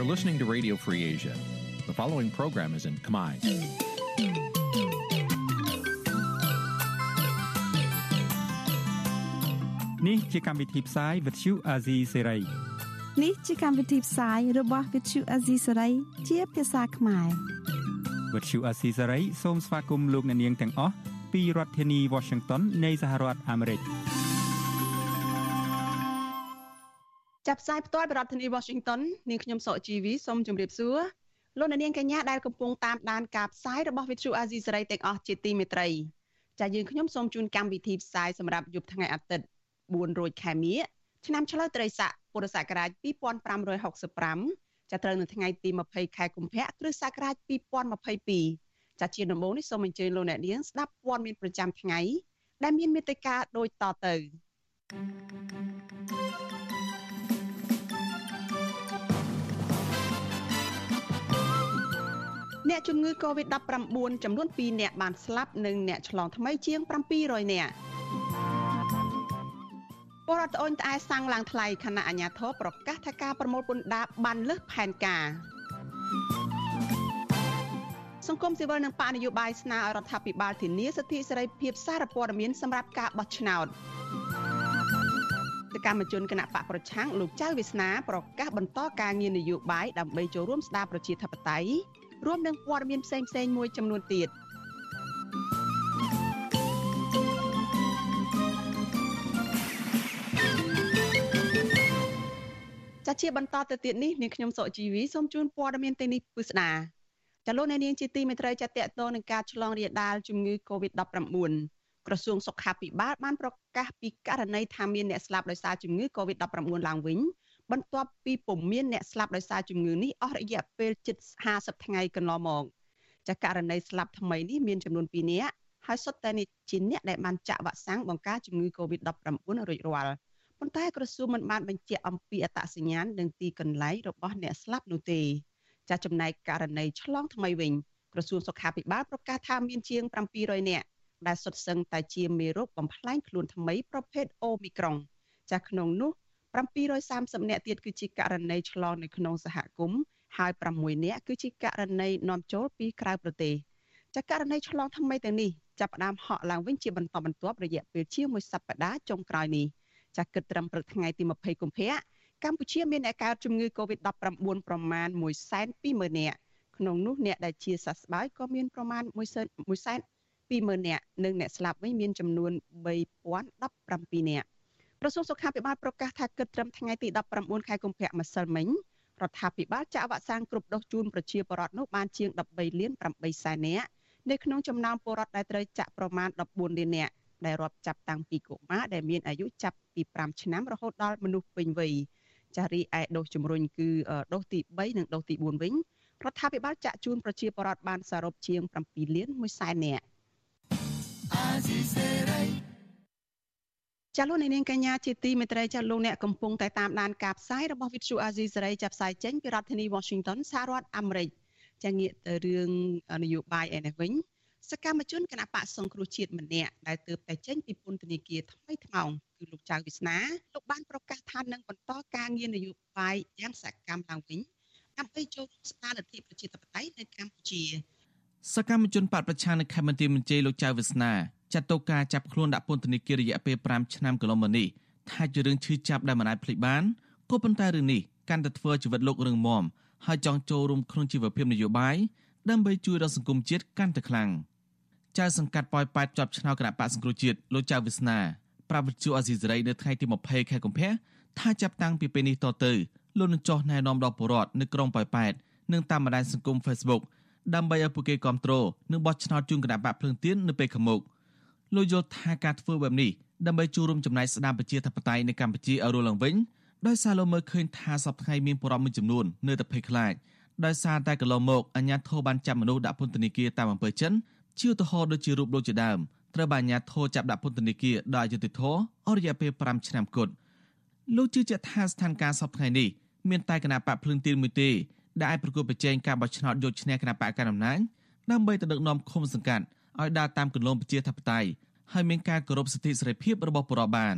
You're listening to Radio Free Asia. The following program is in Khmer. Nǐ chi càm bi tiệp xáy vệt chiu a zì sê ray នេះជាកម្មវិធីផ្សាយរបស់ Vithu Azisari ជាភាសាខ្មែរ វត្តឈូអាស៊ីសេរីសូមស្វាគមន៍លោកអ្នកនាងទាំងអស់ពីរដ្ឋធានី Washington នៃសហរដ្ឋអាមេរិក។ ចាប់ផ្សាយផ្ទាល់ពីរដ្ឋធានី Washington នាងខ្ញុំសកជីវីសូមជម្រាបសួរលោកអ្នកនាងកញ្ញាដែលកំពុងតាមដានការផ្សាយរបស់ Vithu Azizi សេរីទាំងអស់ជាទីមេត្រីចាយើងខ្ញុំសូមជូនកម្មវិធីផ្សាយសម្រាប់យប់ថ្ងៃអាទិត្យ4រោចខែមិញឆ្នាំឆ្លូវត្រីស័កពុរសករាជ2565ចាប់ត្រូវនៅថ្ងៃទី20ខែកុម្ភៈគ្រិស្តសករាជ2022ចាជាដំបូងនេះសូមអញ្ជើញលោកអ្នកនាងស្ដាប់ព័ត៌មានប្រចាំថ្ងៃដែលមានមេត្តាដូចតទៅ អ្នកជំងឺ Covid-19 ចំនួន2អ្នកបានស្លាប់និងអ្នកឆ្លងថ្មីជាង700នាក់ពលរដ្ឋអូនត្អែសាំងឡើងថ្លៃខណៈអាជ្ញាធរប្រកាសថាការប្រមូលពន្ធដារបានលើសផែនការសង្គមស៊ីវិលនិងបកនយោបាយស្នើឲ្យរដ្ឋាភិបាលធានាសិទ្ធិសេរីភាពសារព័ត៌មានសម្រាប់ការបោះឆ្នោតសកម្មជនគណៈបកប្រឆាំងលោកចៅវាសនាប្រកាសបន្តការងារនយោបាយដើម្បីចូលរួមស្ដារប្រជាធិបតេយ្យ រួមនឹងព័ត៌មានផ្សេងៗមួយចំនួនទៀតចាជាបន្តទៅទៀតនេះនាងខ្ញុំសុជីវីសូមជូនព័ត៌មានទីនេះពិស្ដាចាលោកអ្នកនាងជាទីមេត្រីចាតតទៅនឹងការឆ្លងរាលដាលជំងឺ Covid-19 ក្រសួងសុខាភិបាលបានប្រកាសពីករណីថាមានអ្នកស្លាប់ដោយសារជំងឺ Covid-19 ឡើងវិញ បន្ទាប់ពីពុំមានអ្នកស្លាប់ដោយសារជំងឺនេះអស់រយៈពេលជិត50ថ្ងៃកន្លងមកចាករណីស្លាប់ថ្មីនេះមានចំនួន2នាក់ហើយសុទ្ធតែជាអ្នកដែលបានចាក់វ៉ាក់សាំងបង្ការជំងឺ Covid-19 រួចរាល់ប៉ុន្តែក្រសួងមិនបានបញ្ជាក់អំពីអត្តសញ្ញាណនិងទីកន្លែងរបស់អ្នកស្លាប់នោះទេចាចំណែកករណីឆ្លងថ្មីវិញក្រសួងសុខាភិបាលប្រកាសថាមានជាង700នាក់ដែលសុទ្ធសឹងតែជាមេរោគបំផ្លាញខ្លួនថ្មីប្រភេទអូមីក្រុងចាក្នុងនោះ 730នាក់ទៀតគឺជាករណីឆ្លងនៅក្នុងសហគមន៍ហើយ6នាក់គឺជាករណីនាំចូលពីក្រៅប្រទេសចាករណីឆ្លងថ្មីទាំងនេះចាប់ផ្ដើមហក់ឡើងវិញជាបន្តបន្ទាប់រយៈពេលជាមួយសប្តាហ៍ចុងក្រោយនេះចាគិតត្រឹមព្រឹកថ្ងៃទី20កុម្ភៈកម្ពុជាមានអ្នកកើតជំងឺ Covid-19 ប្រមាណ120,000នាក់ក្នុងនោះអ្នកដែលជាសះស្បើយក៏មានប្រមាណ120,000នាក់និងអ្នកស្លាប់វិញមានចំនួន3017នាក់ ក្រសួងសុខាភិបាលប្រកាសថាគិតត្រឹមថ្ងៃទី19ខែកុម្ភៈម្សិលមិញរដ្ឋាភិបាលចាក់វ៉ាក់សាំងគ្រប់ដូសជូនប្រជាពលរដ្ឋនោះបានជាង13លាន8សែននាក់នៅក្នុងចំណោមពលរដ្ឋដែលត្រូវចាក់ប្រមាណ14លាននាក់ដែលរាប់ចាប់តាំងពីកុមារដែលមានអាយុចាប់ពី5ឆ្នាំរហូតដល់មនុស្សពេញវ័យចារីឯដូសជំរុញគឺដូសទី3និងដូសទី4វិញរដ្ឋាភិបាលចាក់ជូនប្រជាពលរដ្ឋបានសរុបជាង7លាន1សែននាក់ ចាលោកនាងកញ្ញាជាទីមេត្រីចាលោកអ្នកកំពុងតែតាមដានការផ្សាយរបស់ Vithu Azizi សេរីចាប់ផ្សាយចេញពីរដ្ឋធានី Washington សហរដ្ឋអាមេរិកចាងាកទៅរឿងនយោបាយឯនេះវិញសកម្មជនគណៈបកសង្គ្រោះជាតិម្នាក់ដែលទើបតែចេញពីពន្ធនាគារថ្មីថ្មោងគឺលោកចៅវិស្នាលោកបានប្រកាសថានឹងបន្តការងារនយោបាយយ៉ាងសកម្មឡើងវិញដើម្បីចូលរួមស្ដារលទ្ធិប្រជាធិបតេយ្យនៅកម្ពុជា សកម្មជនបកប្រឆាំងនៅខេមរៈមន្ទីរលោកចៅវិស្នាចាត់តុការចាប់ខ្លួនដាក់ពន្ធនាគាររយៈពេល5ឆ្នាំកន្លងមកនេះថាជារឿងឈឺចាប់ដែលមិនអាចភ្លេចបានក៏ប៉ុន្តែរឿងនេះកាន់តែធ្វើជីវិតលោករឹងមាំហើយចង់ចូលរួមក្នុងជីវភាពនយោបាយដើម្បីជួយដល់សង្គមជាតិកាន់តែខ្លាំង។ចៅសង្កាត់ប៉ោយប៉ែតជាប់ឆ្នោតគណៈបកសង្គ្រោះជាតិលោកចៅវិស្នាប្រាប់វិទ្យុអាស៊ីសេរីនៅថ្ងៃទី20ខែកុម្ភៈថាចាប់តាំងពីពេលនេះតទៅលោកនឹងចោះណែនាំដល់ពលរដ្ឋនៅក្រុងប៉ោយប៉ែតនិងតាមបណ្ដាញសង្គម Facebook ដើម្បីឲ្យពួកគេគ្រប់គ្រងនិងបោះឆ្នោតជូនគណៈបកភ្លឹងទៀននៅពេលខាងមុខលោកយល់ថាការធ្វើបែបនេះដើម្បីចូលរួមចំណែកស្ដារប្រជាធិបតេយ្យនៅកម្ពុជាឲ្យរស់ឡើងវិញដោយសារលោកមើលឃើញថាសប្តាហ៍មានពលរដ្ឋមួយចំនួននៅតែភ័យខ្លាចដោយសារតែកន្លងមកអាជ្ញាធរបានចាប់មនុស្សដាក់ពន្ធនាគារតាមអំពើចិនជាឧទាហរណ៍ដូចជារូបដូចជាដើមត្រូវបានអាជ្ញាធរចាប់ដាក់ពន្ធនាគារដោយអយុត្តិធម៌អស់រយៈពេល5ឆ្នាំគត់លោកជឿជាក់ថាស្ថានភាពសពថ្ងៃនេះមានតែគណៈបកភ្លឹងទៀនមួយទេ ដែលអាចប្រកួតប្រជែងការបោះឆ្នោតយកឈ្នះគណៈបកកណ្ដាលអំណាចដើម្បីទៅដឹកនាំឃុំសង្កាត់ឲ្យដើរតាមគន្លងប្រជាធិបតេយ្យហើយមានការគោរពសិទ្ធិសេរីភាពរបស់ប្រជាពលរដ្ឋបាន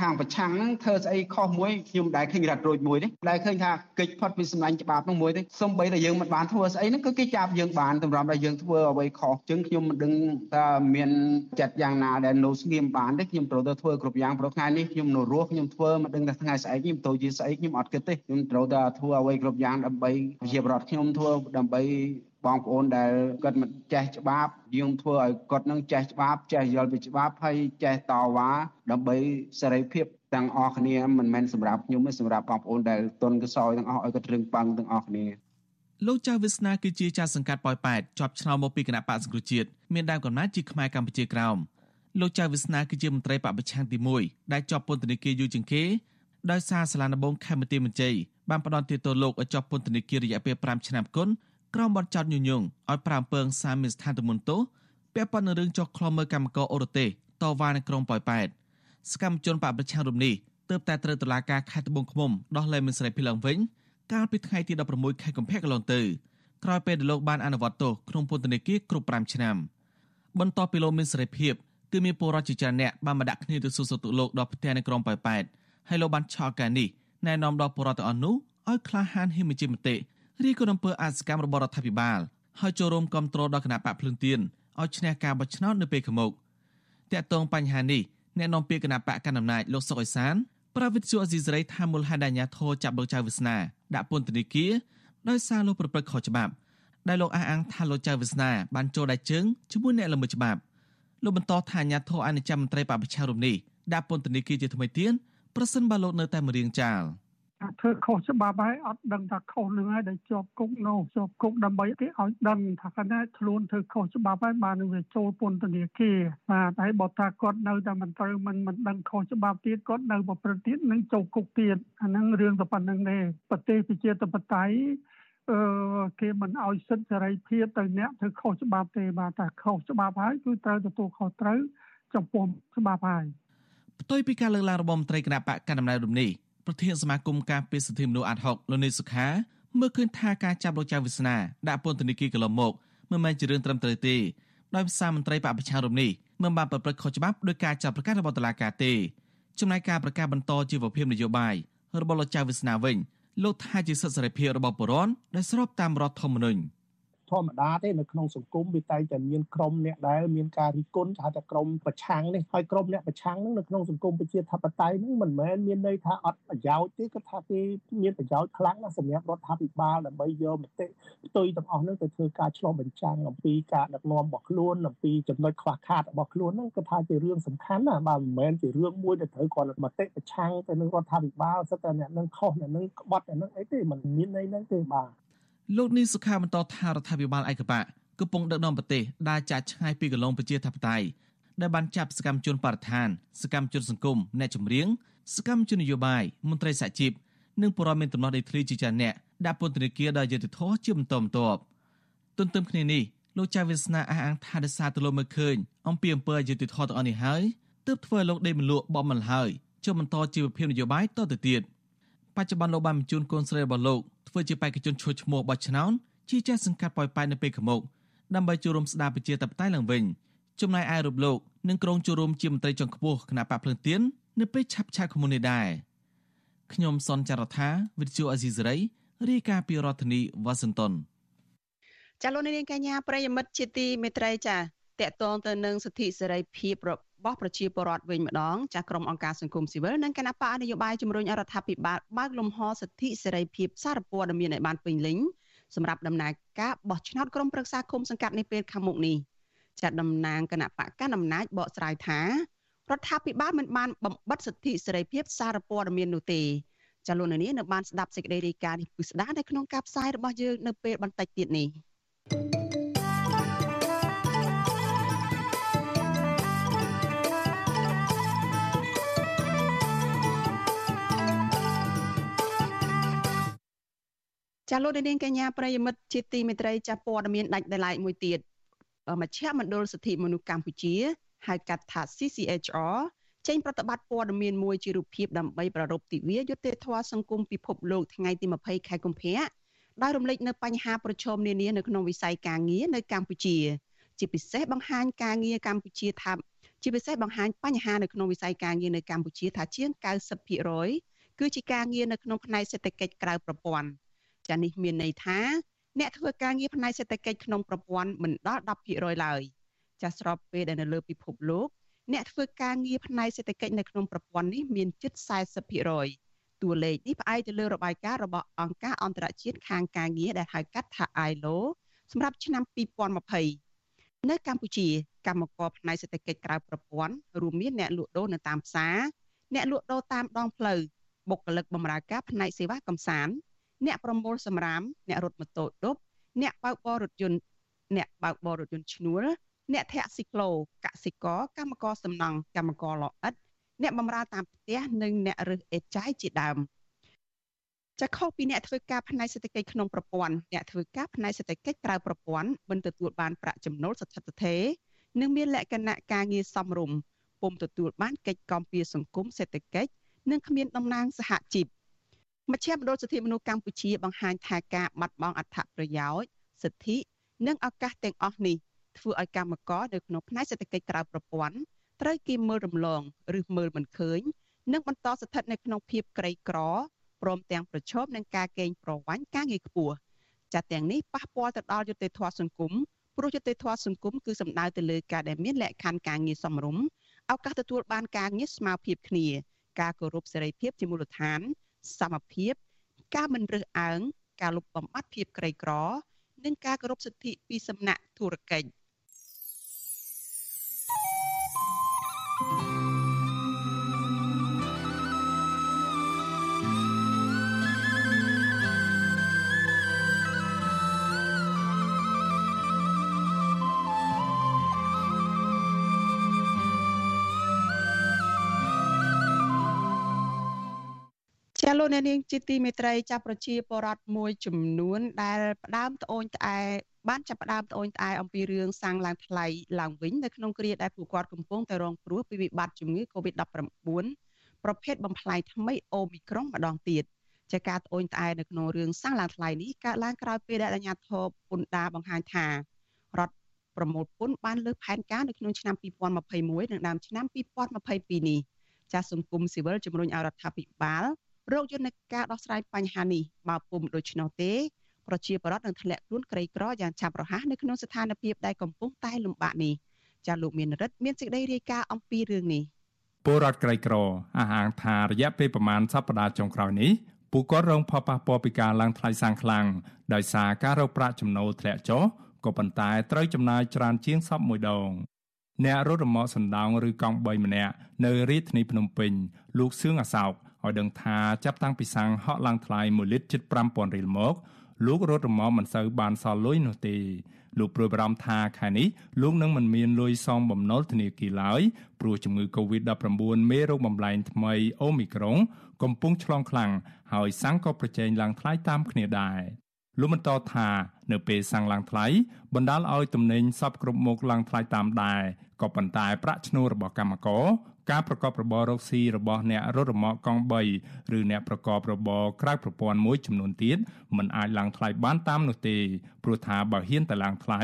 ខាងប្រឆាំងហ្នឹងធ្វើស្អីខុសមួយខ្ញុំដែលឃើញរត់រួចមួយទេដែលឃើញថាកិច្ចផុតពីសម្លាញ់ច្បាប់ហ្នឹងមួយទេសំបីតែយើងមិនបានធ្វើស្អីហ្នឹងគឺគេចាប់យើងបានតម្រាំតែយើងធ្វើអ្វីខុសអញ្ចឹងខ្ញុំមិនដឹងថាមានចិត្តយ៉ាងណាដែលនៅស្ងៀមបានទេខ្ញុំត្រូវតែធ្វើគ្រប់យ៉ាងព្រោះថ្ងៃនេះខ្ញុំនៅរស់ខ្ញុំធ្វើមិនដឹងថាថ្ងៃស្អែកខ្ញុំទៅជាស្អីខ្ញុំអត់គិតទេខ្ញុំត្រូវតែធ្វើអ្វីគ្រប់យ៉ាងដើម្បីជាបរដ្ឋខ្ញុំធ្វើដើម្បី បងប្អូនដែលគាត់មិនចេះច្បាប់យើងធ្វើឲ្យគាត់នឹងចេះច្បាប់ចេះយល់ពីច្បាប់ហើយចេះតវ៉ាដើម្បីសេរីភាពទាំងអស់គ្នាមិនមែនសម្រាប់ខ្ញុំទេសម្រាប់បងប្អូនដែលទុនកសោយទាំងអស់ឲ្យគាត់រឹងប៉ឹងទាំងអស់គ្នាលោកចៅវាសនាគឺជាចាស់សង្កាត់ប៉ោយប៉ែតជាប់ឆ្នោតមកពីគណៈបកសង្គ្រោះជាតិមានដើមកំណត់ជាខ្មែរកម្ពុជាក្រោមលោកចៅវាសនាគឺជាមន្ត្រីបពប្រឆាំងទី1ដែលជាប់ពន្ធនាគារយូរជាងគេដោយសារសាលាដំបងខេមរទីមន្ជ័យបានផ្ដន់ទាទោលោកឲ្យជាប់ពន្ធនាគាររយៈពេល5ឆ្នាំគុណ ក្រោមបទចោទញញងឲ្យប្រាំពើងសាមានស្ថានទមុនទោសពាក់ព័ន្ធនឹងរឿងចុះខ្លុំមើលកម្មករអូរ៉ូទេសតវ៉ានៅក្រុងប៉ោយប៉ែតសកម្មជនបកប្រឆាំងរំនេះទើបតែត្រូវតុលាការខេត្តត្បូងឃ្មុំដោះលែងមិនស្រីភីឡើងវិញកាលពីថ្ងៃទី16ខែកុម្ភៈកន្លងទៅក្រោយពេលដែលលោកបានអនុវត្តទោសក្នុងពន្ធនាគារគ្រប់5ឆ្នាំបន្ទាប់ពីលោកមានសេរីភាពគឺមានពលរដ្ឋជាច្រើនអ្នកបានមកដាក់គ្នាទៅសួរសុខទុក្ខលោកដល់ផ្ទះនៅក្រុងប៉ោយប៉ែតហើយលោកបានឆោតការនេះណែនាំដល់ពលរដ្ឋទាំងអស់នោះឲ្យក្លាហានហ៊ានបញ្ចេញមតិ រីក៏អំពើអសកម្មរបស់រដ្ឋាភិបាលហើយចូលរួមគ្រប់គ្រងដល់គណៈបកភ្លឹងទៀនឲ្យឈ្នះការបោះឆ្នោតនៅពេលខាងមុខតាក់ទងបញ្ហានេះអ្នកនាំពាក្យគណៈបកកណ្ដាលអំណាចលោកសុកអេសានប្រាវិទ្យាអេស៊ីសរ៉ៃថាមូលហេតុដែលអាញាធរចាប់លោកចៅវាសនាដាក់ពន្ធនាគារដោយសារលោកប្រព្រឹត្តខុសច្បាប់ដែលលោកអះអាងថាលោកចៅវាសនាបានចូលដៃជើងជាមួយអ្នកល្មើសច្បាប់លោកបន្តថាអាញាធរអនុចាំមន្ត្រីបពប្រឆាំងរូបនេះដាក់ពន្ធនាគារជាថ្មីទៀតប្រសិនបើលោកនៅតែម្រៀងចាល។ ធ្វើខុសច្បាប់ហើយអត់ដឹងថាខុសនឹងហើយដែលជាប់គុកនោះជាប់គុកដើម្បីគេឲ្យដឹងថាគាត់ខ្លួនធ្វើខុសច្បាប់ហើយបាននឹងវាចូលពន្ធនាគារបាទហើយបើថាគាត់នៅតែមិនត្រូវមិនមិនដឹងខុសច្បាប់ទៀតគាត់នៅប្រព្រឹត្តទៀតនឹងចូលគុកទៀតអាហ្នឹងរឿងតែប៉ុណ្្នឹងទេប្រទេសប្រជាធិបតេយ្យអឺគេមិនឲ្យសិទ្ធិសេរីភាពទៅអ្នកធ្វើខុសច្បាប់ទេបាទតែខុសច្បាប់ហើយគឺត្រូវទទួលខុសត្រូវចំពោះច្បាប់ហើយផ្ទុយពីការលើកឡើងរបស់មន្ត្រីគណៈបកកណ្ដាលអំណាចរំនេះ ប្រធានសមាគមការពារសិទ្ធិមនុស្សអាត់ហុកលោកនេសុខាមើលឃើញថាការចាប់លោកចៅវាសនាដាក់ពន្ធនាគារកន្លងមកមិនមែនជារឿងត្រឹមត្រូវទេដោយសារមន្ត្រីបពប្រឆាំងរំនេះមិនបានប្រព្រឹត្តខុសច្បាប់ដោយការចាប់ប្រកាសរបស់តុលាការទេចំណែកការប្រកាសបន្តជីវភាពនយោបាយរបស់លោកចៅវាសនាវិញលោកថាជាសិទ្ធិសេរីភាពរបស់ប្រជាពលរដ្ឋដែលស្របតាមរដ្ឋធម្មនុញ្ញ ធម្មតាទេនៅក្នុងសង្គមវាតែងតែមានក្រុមអ្នកដែលមានការរិះគន់ហៅថាក្រុមប្រឆាំងនេះហើយក្រុមអ្នកប្រឆាំងហ្នឹងនៅក្នុងសង្គមប្រជាធិបតេយ្យហ្នឹងមិនមែនមានន័យថាអត់ប្រយោជន៍ទេគាត់ថាគេមានប្រយោជន៍ខ្លាំងណាស់សម្រាប់រដ្ឋាភិបាលដើម្បីយកមតិផ្ទុយទាំងអស់ហ្នឹងទៅធ្វើការឆ្លុះបញ្ចាំងអំពីការដឹកនាំរបស់ខ្លួនអំពីចំណុចខ្វះខាតរបស់ខ្លួនហ្នឹងគាត់ថាជារឿងសំខាន់ណាបាទមិនមែនជារឿងមួយដែលត្រូវគាត់មតិប្រឆាំងទៅនឹងរដ្ឋាភិបាលសិតតែអ្នកនឹងខុសអ្នកនឹងក្បត់អ្នកនឹងអីទេมันមានន័យហ្នឹងទេបាទ លោកនីសុខាបន្តថារដ្ឋាភិបាលឯកបៈកំពុងដឹកនាំប្រទេសដើរចាក់ឆ្ងាយពីកន្លងប្រជាធិបតេយ្យដែលបានចាប់សកម្មជនបរិស្ថានសកម្មជនសង្គមអ្នកចម្រៀងសកម្មជននយោបាយមន្ត្រីសហជីពនិងបរិមាណដំណោះដីធ្លីជាច្រើនអ្នកដាក់ពន្ធនាគារដោយយុត្តិធម៌ជាបន្តបន្ទាប់ទន្ទឹមគ្នានេះលោកចៅវាសនាអះអាងថាដោយសារទៅលោកមើលឃើញអំពីអំពើអយុត្តិធម៌ទាំងអស់នេះហើយទើបធ្វើលោកដេកមលក់បបមិនហើយចុះបន្តជីវភាពនយោបាយតទៅទៀតបច្ចុប្បន្នលោកបានបញ្ជូនកូនស្រីរបស់លោក ធ្វើជាបេក្ខជនឈ្មោះឈ្មោះបោះឆ្នោតជាចាស់សង្កាត់ប៉ោយប៉ែននៅពេលខាងមុខដើម្បីចូលរួមស្ដារប្រជាធិបតេយ្យឡើងវិញចំណែកឯរូបលោកនឹងក្រុងចូលរួមជាមន្ត្រីជាន់ខ្ពស់គណៈបកភ្លឹងទៀននៅពេលឆាប់ឆាកខុមុននេះដែរខ្ញុំសនចាររថាវិទ្យុអេស៊ីសេរីរាយការណ៍ពីរដ្ឋធានីវ៉ាស៊ីនតោនចាលោកនាងកញ្ញាប្រិយមិត្តជាទីមេត្រីចាតកតងទៅនឹងសិទ្ធិសេរីភាពរបស់ ប្រជាពលរដ្ឋវិញម្ដងចាក្រុមអង្គការសង្គមស៊ីវិលនិងគណៈបកនយោបាយជំរុញរដ្ឋាភិបាលបើកលំហសិទ្ធិសេរីភាពសារព័ត៌មានឲ្យបានពេញលេញសម្រាប់ដំណើរការបោះឆ្នោតក្រុមប្រឹក្សាគុំសង្កាត់នេះពេលខាងមុខនេះចាត់តំណាងគណៈបកកណ្ដាលអំណាចបកស្រាយថារដ្ឋាភិបាលមិនបានបំបិតសិទ្ធិសេរីភាពសារព័ត៌មាននោះទេចាលោកនាងនៅបានស្ដាប់សេចក្តីរាយការណ៍នេះពិស្ដានៅក្នុងការផ្សាយរបស់យើងនៅពេលបន្តិចទៀតនេះ ចាលោកនាងកញ្ញាប្រិយមិត្តជាទីមេត្រីចាព័ត៌មានដាច់ដライមួយទៀតមជ្ឈមណ្ឌលសិទ្ធិមនុស្សកម្ពុជាហៅកាត់ថា CCHR ចេញប្រតិបត្តិព័ត៌មានមួយជារូបភាពដើម្បីប្រារព្ធទិវាយុត្តិធម៌សង្គមពិភពលោកថ្ងៃទី20ខែកុម្ភៈដោយរំលេចនៅបញ្ហាប្រឈមនានានៅក្នុងវិស័យការងារនៅកម្ពុជា ជាពិសេសបង្ហាញការងារកម្ពុជាថាជាពិសេសបង្ហាញបញ្ហានៅក្នុងវិស័យការងារនៅកម្ពុជាថាជាង90%គឺជាការងារនៅក្នុងផ្នែកសេដ្ឋកិច្ចក្រៅប្រព័ន្ធ ចានេះមានន័យថាអ្នកធ្វើការងារផ្នែកសេដ្ឋកិច្ចក្នុងប្រព័ន្ធមិនដល់10%ឡើយចាស្របពេលដែលនៅលើពិភពលោកអ្នកធ្វើការងារផ្នែកសេដ្ឋកិច្ចនៅក្នុងប្រព័ន្ធនេះមានជិត40%តួលេខនេះផ្អែកទៅលើរបាយការណ៍របស់អង្គការអន្តរជាតិខាងការងារដែលហៅកាត់ថា ILO សម្រាប់ឆ្នាំ2020នៅកម្ពុជាកម្មករផ្នែកសេដ្ឋកិច្ចក្រៅប្រព័ន្ធរួមមានអ្នកលក់ដូរនៅតាមផ្សារអ្នកលក់ដូរតាមដងផ្លូវបុគ្គលិកបម្រើការផ្នែកសេវាកំសាន្ត អ្នកប្រមូលសម្រាមអ្នករត់ម៉ូតូឌុបអ្នកបើកបររថយន្តអ្នកបើកបររថយន្តឈ្នួលអ្នកធាក់ស៊ីក្លូកសិករកម្មករសំណង់កម្មករលអិតអ្នកបម្រើតាមផ្ទះនិងអ្នករឹសអេតចាយជាដើមចាខុសពីអ្នកធ្វើការផ្នែកសេដ្ឋកិច្ចក្នុងប្រព័ន្ធអ្នកធ្វើការផ្នែកសេដ្ឋកិច្ចក្រៅប្រព័ន្ធមិនទទួលបានប្រាក់ចំណូលស្ថិតស្ថេរនិងមានលក្ខណៈការងារសមរម្យពុំទទួលបានកិច្ចគាំពារសង្គមសេដ្ឋកិច្ចនិងគ្មានតំណាងសហជីព មជ្ឈមណ្ឌលសិទ្ធិមនុស្សកម្ពុជាបង្ហាញថាការបាត់បង់អត្ថប្រយោជន៍សិទ្ធិនិងឱកាសទាំងអស់នេះធ្វើឲ្យកម្មករនៅក្នុងផ្នែកសេដ្ឋកិច្ចក្រៅប្រព័ន្ធត្រូវគេមើលរំលងឬមើលមិនឃើញនិងបន្តស្ថិតនៅក្នុងភាពក្រីក្រព្រមទាំងប្រឈមនឹងការកេងប្រវ័ញ្ចការងារខ្ពស់ចាត់ទាំងនេះប៉ះពាល់ទៅដល់យុត្តិធម៌សង្គមព្រោះយុត្តិធម៌សង្គមគឺសំដៅទៅលើការដែលមានលក្ខខណ្ឌការងារសមរម្យឱកាសទទួលបានការងារស្មើភាពគ្នាការគោរពសេរីភាពជាមូលដ្ឋាន សមភាព ការមិនរើសអើងការលុបបំបាត់ភាពក្រីក្រ និងការគោរពសិទ្ធិពីសំណាក់ធុរកិច្ច ចាលោកអ្នកនាងជាទីមេត្រីចាប់ប្រជាពលរដ្ឋមួយចំនួន ដែលផ្ដើមត្អូញត្អែបានចាប់ផ្ដើមត្អូញត្អែអំពីរឿងសាំងឡើងថ្លៃឡើងវិញនៅក្នុងគ្រាដែលពួកគាត់កំពុងតែរងគ្រោះពីវិបត្តិជំងឺ Covid-19 ប្រភេទបំផ្លាញថ្មីអូមីក្រុងម្ដងទៀតជាការត្អូញត្អែនៅក្នុងរឿងសាំងឡើងថ្លៃនេះកើតឡើងក្រោយពេលដែលអាជ្ញាធរពន្ធដារបង្ហាញថារដ្ឋប្រមូលពន្ធបានលើកផែនការនៅក្នុងឆ្នាំ2021និងដើមឆ្នាំ2022នេះចាសសង្គមស៊ីវិលជំរុញឲ្យរដ្ឋាភិបាល រកយន្តការដោះស្រាយបញ្ហានេះបើពុំដូច្នោះទេប្រជាពលរដ្ឋនឹងធ្លាក់ខ្លួនក្រីក្រយ៉ាងឆាប់រហ័សនៅក្នុងស្ថានភាពដែលកំពុងតែលំបាកនេះចាលោកមានរិទ្ធមានសេចក្តីរាយការណ៍អំពីរឿងនេះពលរដ្ឋក្រីក្រអះអាងថារយៈពេលប្រមាណសប្តាហ៍ចុងក្រោយនេះពួកគាត់រងផលប៉ះពាល់ពីការឡើងថ្លៃសាំងខ្លាំងដោយសារការរកប្រាក់ចំណូលធ្លាក់ចុះក៏ប៉ុន្តែត្រូវចំណាយច្រើនជាងសពមួយដងអ្នករត់រមាក់សណ្ដោងឬកង់3ម្នាក់នៅរាជធានីភ្នំពេញលោកសឿងអាសោក ឲ្យដឹងថាចាប់តាំងពីសាំងហក់ឡើងថ្លៃ1លីត្រជិត5000រៀលមកលោករត់រមាំមិនសូវបានសល់លុយនោះទេលោកព្រួយបារម្ភថាខែនេះលោកនឹងមិនមានលុយសងបំណុលធនាគារឡើយព្រោះជំងឺ Covid-19 មេរោគបំលែងថ្មីអូមីក្រុងកំពុងឆ្លងខ្លាំងហើយសាំងក៏ប្រជែងឡើងថ្លៃតាមគ្នាដែរលោកបន្តថានៅពេលសាំងឡើងថ្លៃបណ្ដាលឲ្យទំនិញសពគ្រប់មុខឡើងថ្លៃតាមដែរក៏ប៉ុន្តែប្រាក់ឈ្នួលរបស់កម្មករ ការប្រកបរបររកស៊ីរបស់អ្នករត់រមាក់កង់3ឬអ្នកប្រកបរបរក្រៅប្រព័ន្ធមួយចំនួនទៀតมันអាចឡើងថ្លៃបានតាមនោះទេព្រោះថាបើហ៊ានតែឡើងថ្លៃ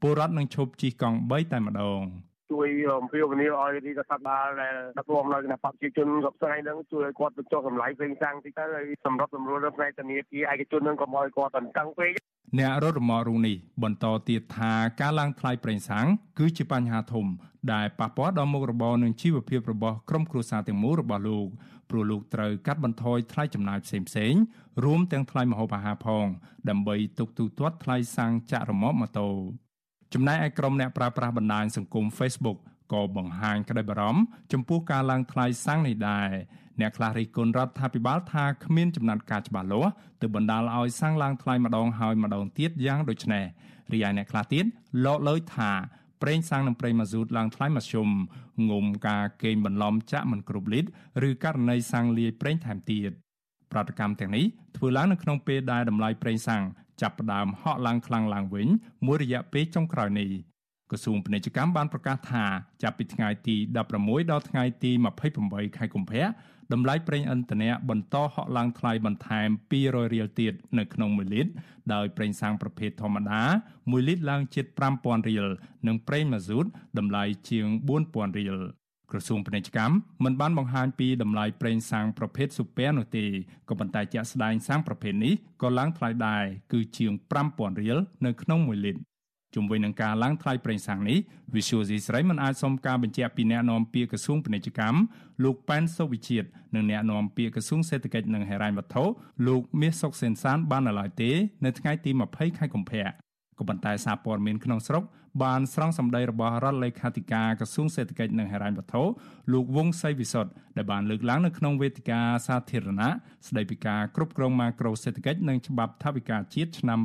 ពលរដ្ឋនឹងឈប់ជិះកង់3តែម្ដង។ ជួយអំពាវនាវឲ្យរាជរដ្ឋាភិបាលដែលដឹកនាំដោយគណៈបព្វជិជនគ្រប់ស្រីនឹងជួយឲ្យគាត់បញ្ចុះតម្លៃផ្សេងសាំងតិចទៅហើយសម្រាប់សម្រួលនៅផ្នែកធនាគារឯកជននឹងកុំឲ្យគាត់តន្ទឹងពេកអ្នករត់រមាក់រូនេះបន្តទៀតថាការឡើងថ្លៃប្រេងសាំងគឺជាបញ្ហាធំ ដែលប៉ះពាល់ដល់មុខរបរនិងជីវភាពរបស់ក្រុមគ្រួសារទាំងមូលរបស់លោកព្រោះលោកត្រូវកាត់បន្ថយថ្លៃចំណាយផ្សេងៗរួមទាំងថ្លៃម្ហូបអាហារផង ដើម្បីទុកទូទាត់ថ្លៃសាំងចាក់រមាក់ម៉ូតូ ចំណែកឯក្រុមអ្នកប្រើប្រាស់បណ្ដាញសង្គម Facebook ក៏បង្ហាញក្តីបារម្ភចំពោះការឡើងថ្លៃសាំងនេះដែរអ្នកខ្លះរិះគន់រដ្ឋាភិបាលថាគ្មានចំណាត់ការច្បាស់លាស់ទើបបណ្ដាលឲ្យសាំងឡើងថ្លៃម្ដងហើយម្ដងទៀតយ៉ាងដូចនេះរីឯអ្នកខ្លះទៀតលោកលើយថាប្រេងសាំងនិងប្រេងម៉ាស៊ូតឡើងថ្លៃមធ្យមងុំការកេងបន្លំចាក់មិនគ្រប់លីត្រឬករណីសាំងលាយប្រេងថែមទៀតប្រតិកម្មទាំងនេះធ្វើឡើងនៅក្នុងពេលដែលតម្លៃប្រេងសាំង ចាប់ផ្ដើមហក់ឡើងខ្លាំងឡើងវិញមួយរយៈពេលចុងក្រោយនេះក្រសួងពាណិជ្ជកម្មបានប្រកាសថាចាប់ពីថ្ងៃទី16ដល់ថ្ងៃទី28ខែកុម្ភៈតម្លៃប្រេងឥន្ធនៈបន្តហក់ឡើងថ្លៃបន្ថែម200រៀលទៀតនៅក្នុង1លីត្រដោយប្រេងសាំងប្រភេទធម្មតា1លីត្រឡើងជិត5000រៀលនិងប្រេងម៉ាស៊ូតតម្លៃជាង4000រៀល ក្រសួងពាណិជ្ជកម្មមិនបានបង្ហាញពីតម្លៃប្រេងសាំងប្រភេទស៊ូពែនោះទេក៏ប៉ុន្តែជាក់ស្ដែងសាំងប្រភេទនេះក៏ឡើងថ្លៃដែរគឺជាង5000រៀលនៅក្នុង1លីត្រជុំវិញនឹងការឡើងថ្លៃប្រេងសាំងនេះ Visual C ស្រីមិនអាចសុំការបញ្ជាក់ពីអ្នកនាំពាក្យក្រសួងពាណិជ្ជកម្មលោកប៉ែនសុវិជាតិនិងអ្នកនាំពាក្យក្រសួងសេដ្ឋកិច្ចនិងហិរញ្ញវត្ថុលោកមាសសុកសេនសានបាននៅឡើយទេ នៅថ្ងៃទី20ខែកុម្ភៈក៏ប៉ុន្តែសារព័ត៌មានក្នុងស្រុក បានស្រង់សម្ដីរបស់រដ្ឋលេខាធិការក្រសួងសេដ្ឋកិច្ចនិងហិរញ្ញវត្ថុលោកវង្សសីវិសុទ្ធដែលបានលើកឡើងនៅក្នុងវេទិកាសាធារណៈស្ដីពីការគ្រប់គ្រងម៉ាក្រូសេដ្ឋកិច្ចនិងច្បាប់ថវិកាជាតិឆ្នាំ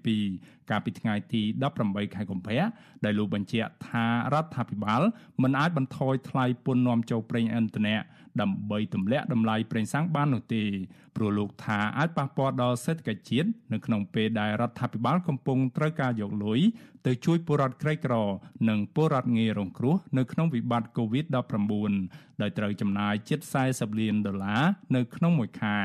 2022 កាលពីថ្ងៃទី18ខែកុម្ភៈដែលលោកបញ្ជាក់ថារដ្ឋាភិបាលមិនអាចបន្ថយថ្លៃពន្ធនាំចូលប្រេងឥន្ធនៈដើម្បីទម្លាក់តម្លៃប្រេងសាំងបាននោះទេព្រោះលោកថាអាចប៉ះពាល់ដល់សេដ្ឋកិច្ចជាតិនៅក្នុងពេលដែលរដ្ឋាភិបាលកំពុងត្រូវការយកលុយទៅជួយពលរដ្ឋក្រីក្រ និងពលរដ្ឋងាយរងគ្រោះនៅក្នុងវិបត្តិ COVID-19 ដោយត្រូវចំណាយជិត40លានដុល្លារនៅក្នុងមួយខែ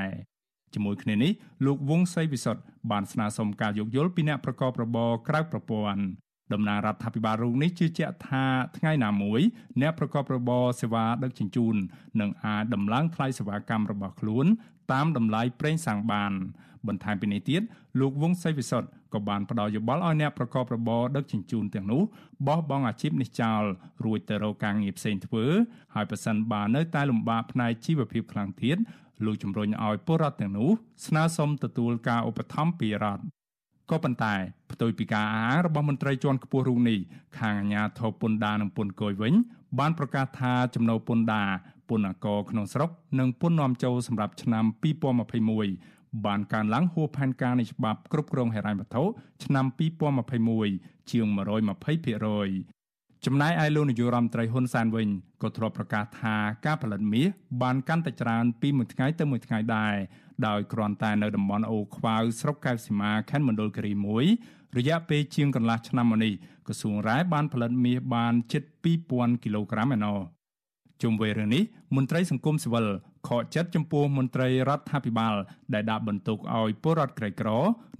ជាមួយគ្នានេះលោកវង្សសីវិសុទ្ធបានស្នើសុំការយោគយល់ពីអ្នកប្រកបរបរក្រៅប្រព័ន្ធតំណាងរដ្ឋាភិបាលរូបនេះជឿជាក់ថាថ្ងៃណាមួយអ្នកប្រកបរបរសេវាដឹកជញ្ជូននឹងអាចដំឡើងថ្លៃសេវាកម្មរបស់ខ្លួនតាមតម្លៃប្រេងសាំងបានបន្ថែមពីនេះទៀតលោកវង្សសីវិសុទ្ធក៏បានផ្ដល់យោបល់ឲ្យអ្នកប្រកបរបរដឹកជញ្ជូនទាំងនោះបោះបង់អាជីពនេះចោលរួចទៅរកការងារផ្សេងធ្វើហើយប្រសិនបើនៅតែលំបាកផ្នែកជីវភាពខ្លាំងទៀត លោកជំរុញឲ្យពលរដ្ឋទាំងនោះស្នើសុំទទួលការឧបត្ថម្ភពីរដ្ឋក៏ប៉ុន្តែផ្ទុយពីការអះអាងរបស់មន្ត្រីជាន់ខ្ពស់រូបនេះខាងអាជ្ញាធរពន្ធដារនិងពន្ធគយវិញ បានប្រកាសថាចំណូលពន្ធដារពន្ធអកក្នុងស្រុកនិងពន្ធនាំចូលសម្រាប់ឆ្នាំ2021បានកើនឡើងហួសផែនការនៃច្បាប់គ្រប់គ្រងហិរញ្ញវត្ថុឆ្នាំ2021ជាង120% ចំណែកឯលោកនាយករដ្ឋមន្ត្រីហ៊ុនសែនវិញក៏ធ្លាប់ប្រកាសថាការផលិតមាសបានកាន់តែច្រើនពីមួយថ្ងៃទៅមួយថ្ងៃដែរដោយគ្រាន់តែនៅតំបន់អូខ្វាវស្រុកកែវសីមាខេត្តមណ្ឌលគិរីមួយរយៈពេលជាងកន្លះឆ្នាំមកនេះក្រសួងរ៉ែបានផលិតមាសបានជិត2000គីឡូក្រាមឯណោះជុំវិញរឿងនេះមន្ត្រីសង្គមស៊ីវិលខកចិត្តចំពោះមន្ត្រីរដ្ឋាភិបាល ដែលដាក់បន្ទុកឲ្យពលរដ្ឋក្រីក្រ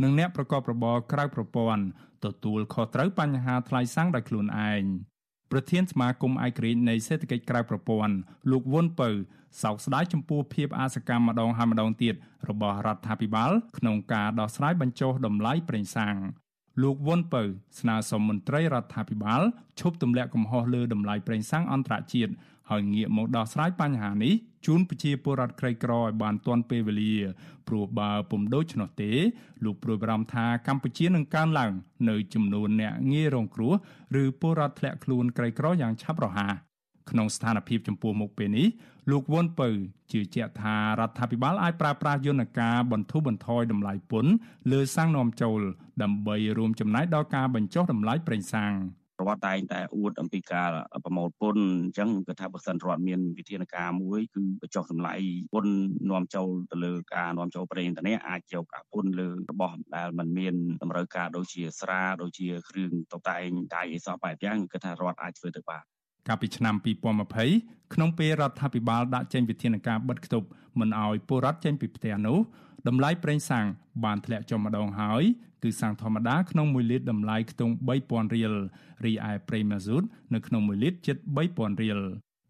និងអ្នកប្រកបរបរក្រៅប្រព័ន្ធទទួលខុសត្រូវបញ្ហាថ្លៃសាំងដោយខ្លួនឯង ប្រធានសមាគមឯករាជ្យនៃសេដ្ឋកិច្ចក្រៅប្រព័ន្ធលោកវុនពៅសោកស្ដាយចំពោះភាពអសកម្មម្ដងហើយម្ដងទៀតរបស់រដ្ឋាភិបាលក្នុងការដោះស្រាយបញ្ចុះតម្លៃប្រេងសាំងលោកវុនពៅស្នើសុំមន្ត្រីរដ្ឋាភិបាលឈប់ទម្លាក់កំហុសលើតម្លៃប្រេងសាំងអន្តរជាតិ ហើយងាកមកដោះស្រាយបញ្ហានេះជូនប្រជាពលរដ្ឋក្រីក្រឲ្យបានទាន់ពេលវេលាព្រោះបើពុំដូច្នោះទេលោកព្រួយបារម្ភថាកម្ពុជានឹងកើនឡើង នៅចំនួនអ្នកងាយរងគ្រោះឬពលរដ្ឋធ្លាក់ខ្លួនក្រីក្រយ៉ាងឆាប់រហ័សក្នុងស្ថានភាពចំពោះមុខពេលនេះលោកវុនពៅជឿជាក់ថារដ្ឋាភិបាលអាចប្រើប្រាស់យន្តការបន្ធូរបន្ថយតម្លៃពន្ធលើសាំងនាំចូល ដើម្បីរួមចំណែកដល់ការបញ្ចុះតម្លៃប្រេងសាំង។ រដ្ឋតែងតែអួតអំពីការប្រមូលពន្ធអញ្ចឹងគឺថាបើសិនរដ្ឋមានវិធានការមួយគឺបញ្ចុះតម្លៃពន្ធនាំចូលទៅលើការនាំចូលប្រេងឥន្ធនៈអាចយកអាពន្ធលើរបស់ដែលมันមានតម្រូវការដូចជាស្រាដូចជាគ្រឿងតុបតែងដៃអីសោះបែបយ៉ាងគឺថារដ្ឋអាចធ្វើទៅបានកាលពីឆ្នាំ2020ក្នុងពេលរដ្ឋាភិបាលដាក់ចេញវិធានការបិទគប់មិនអោយពលរដ្ឋចេញពីផ្ទះនោះ តម្លៃប្រេងសាំងបានធ្លាក់ចុះម្ដងហើយគឺសាំងធម្មតាក្នុង1លីត្រតម្លៃខ្ទង់3000រៀលរីឯប្រេងម៉ាស៊ូតនៅក្នុង1លីត្រជិត3000រៀល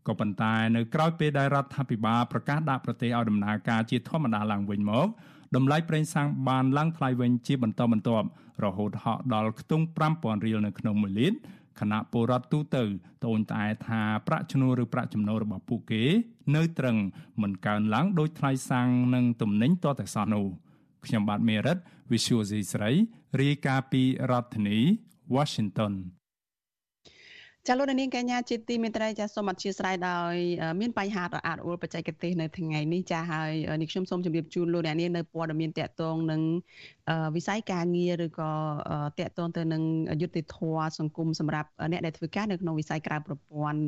ក៏ប៉ុន្តែនៅក្រៅពេលដែលរដ្ឋាភិបាលប្រកាសដាក់ប្រទេសឲ្យដំណើរការជាធម្មតាឡើងវិញមកតម្លៃប្រេងសាំងបានឡើងថ្លៃវិញជាបន្តបន្ទាប់រហូតហក់ដល់ខ្ទង់5000រៀលនៅក្នុង1លីត្រ គណៈពលរដ្ឋទូទៅត្អូញត្អែថាប្រាក់ឈ្នួលឬប្រាក់ចំណូលរបស់ពួកគេ នៅត្រឹងមិនកើនឡើងដោយថ្លៃសាំងនិងទំនិញតតែសោះនោះខ្ញុំបាទមេរិត Visual C ស្រីរាយការណ៍ពីរដ្ឋធានី Washington ចាលោកនាងកញ្ញាជាទីមេត្រីចាសូមអធិស្ឋានដោយមានបញ្ហារអាក់រអួលបច្ចេកទេសនៅថ្ងៃនេះចាហើយនេះខ្ញុំសូមជម្រាបជូនលោកអ្នកនាងនៅព័ត៌មានតកតងនឹងវិស័យការងារឬក៏តកតងទៅនឹងយុទ្ធធម៌សង្គមសម្រាប់អ្នកដែលធ្វើការនៅក្នុងវិស័យក្រៅប្រព័ន្ធ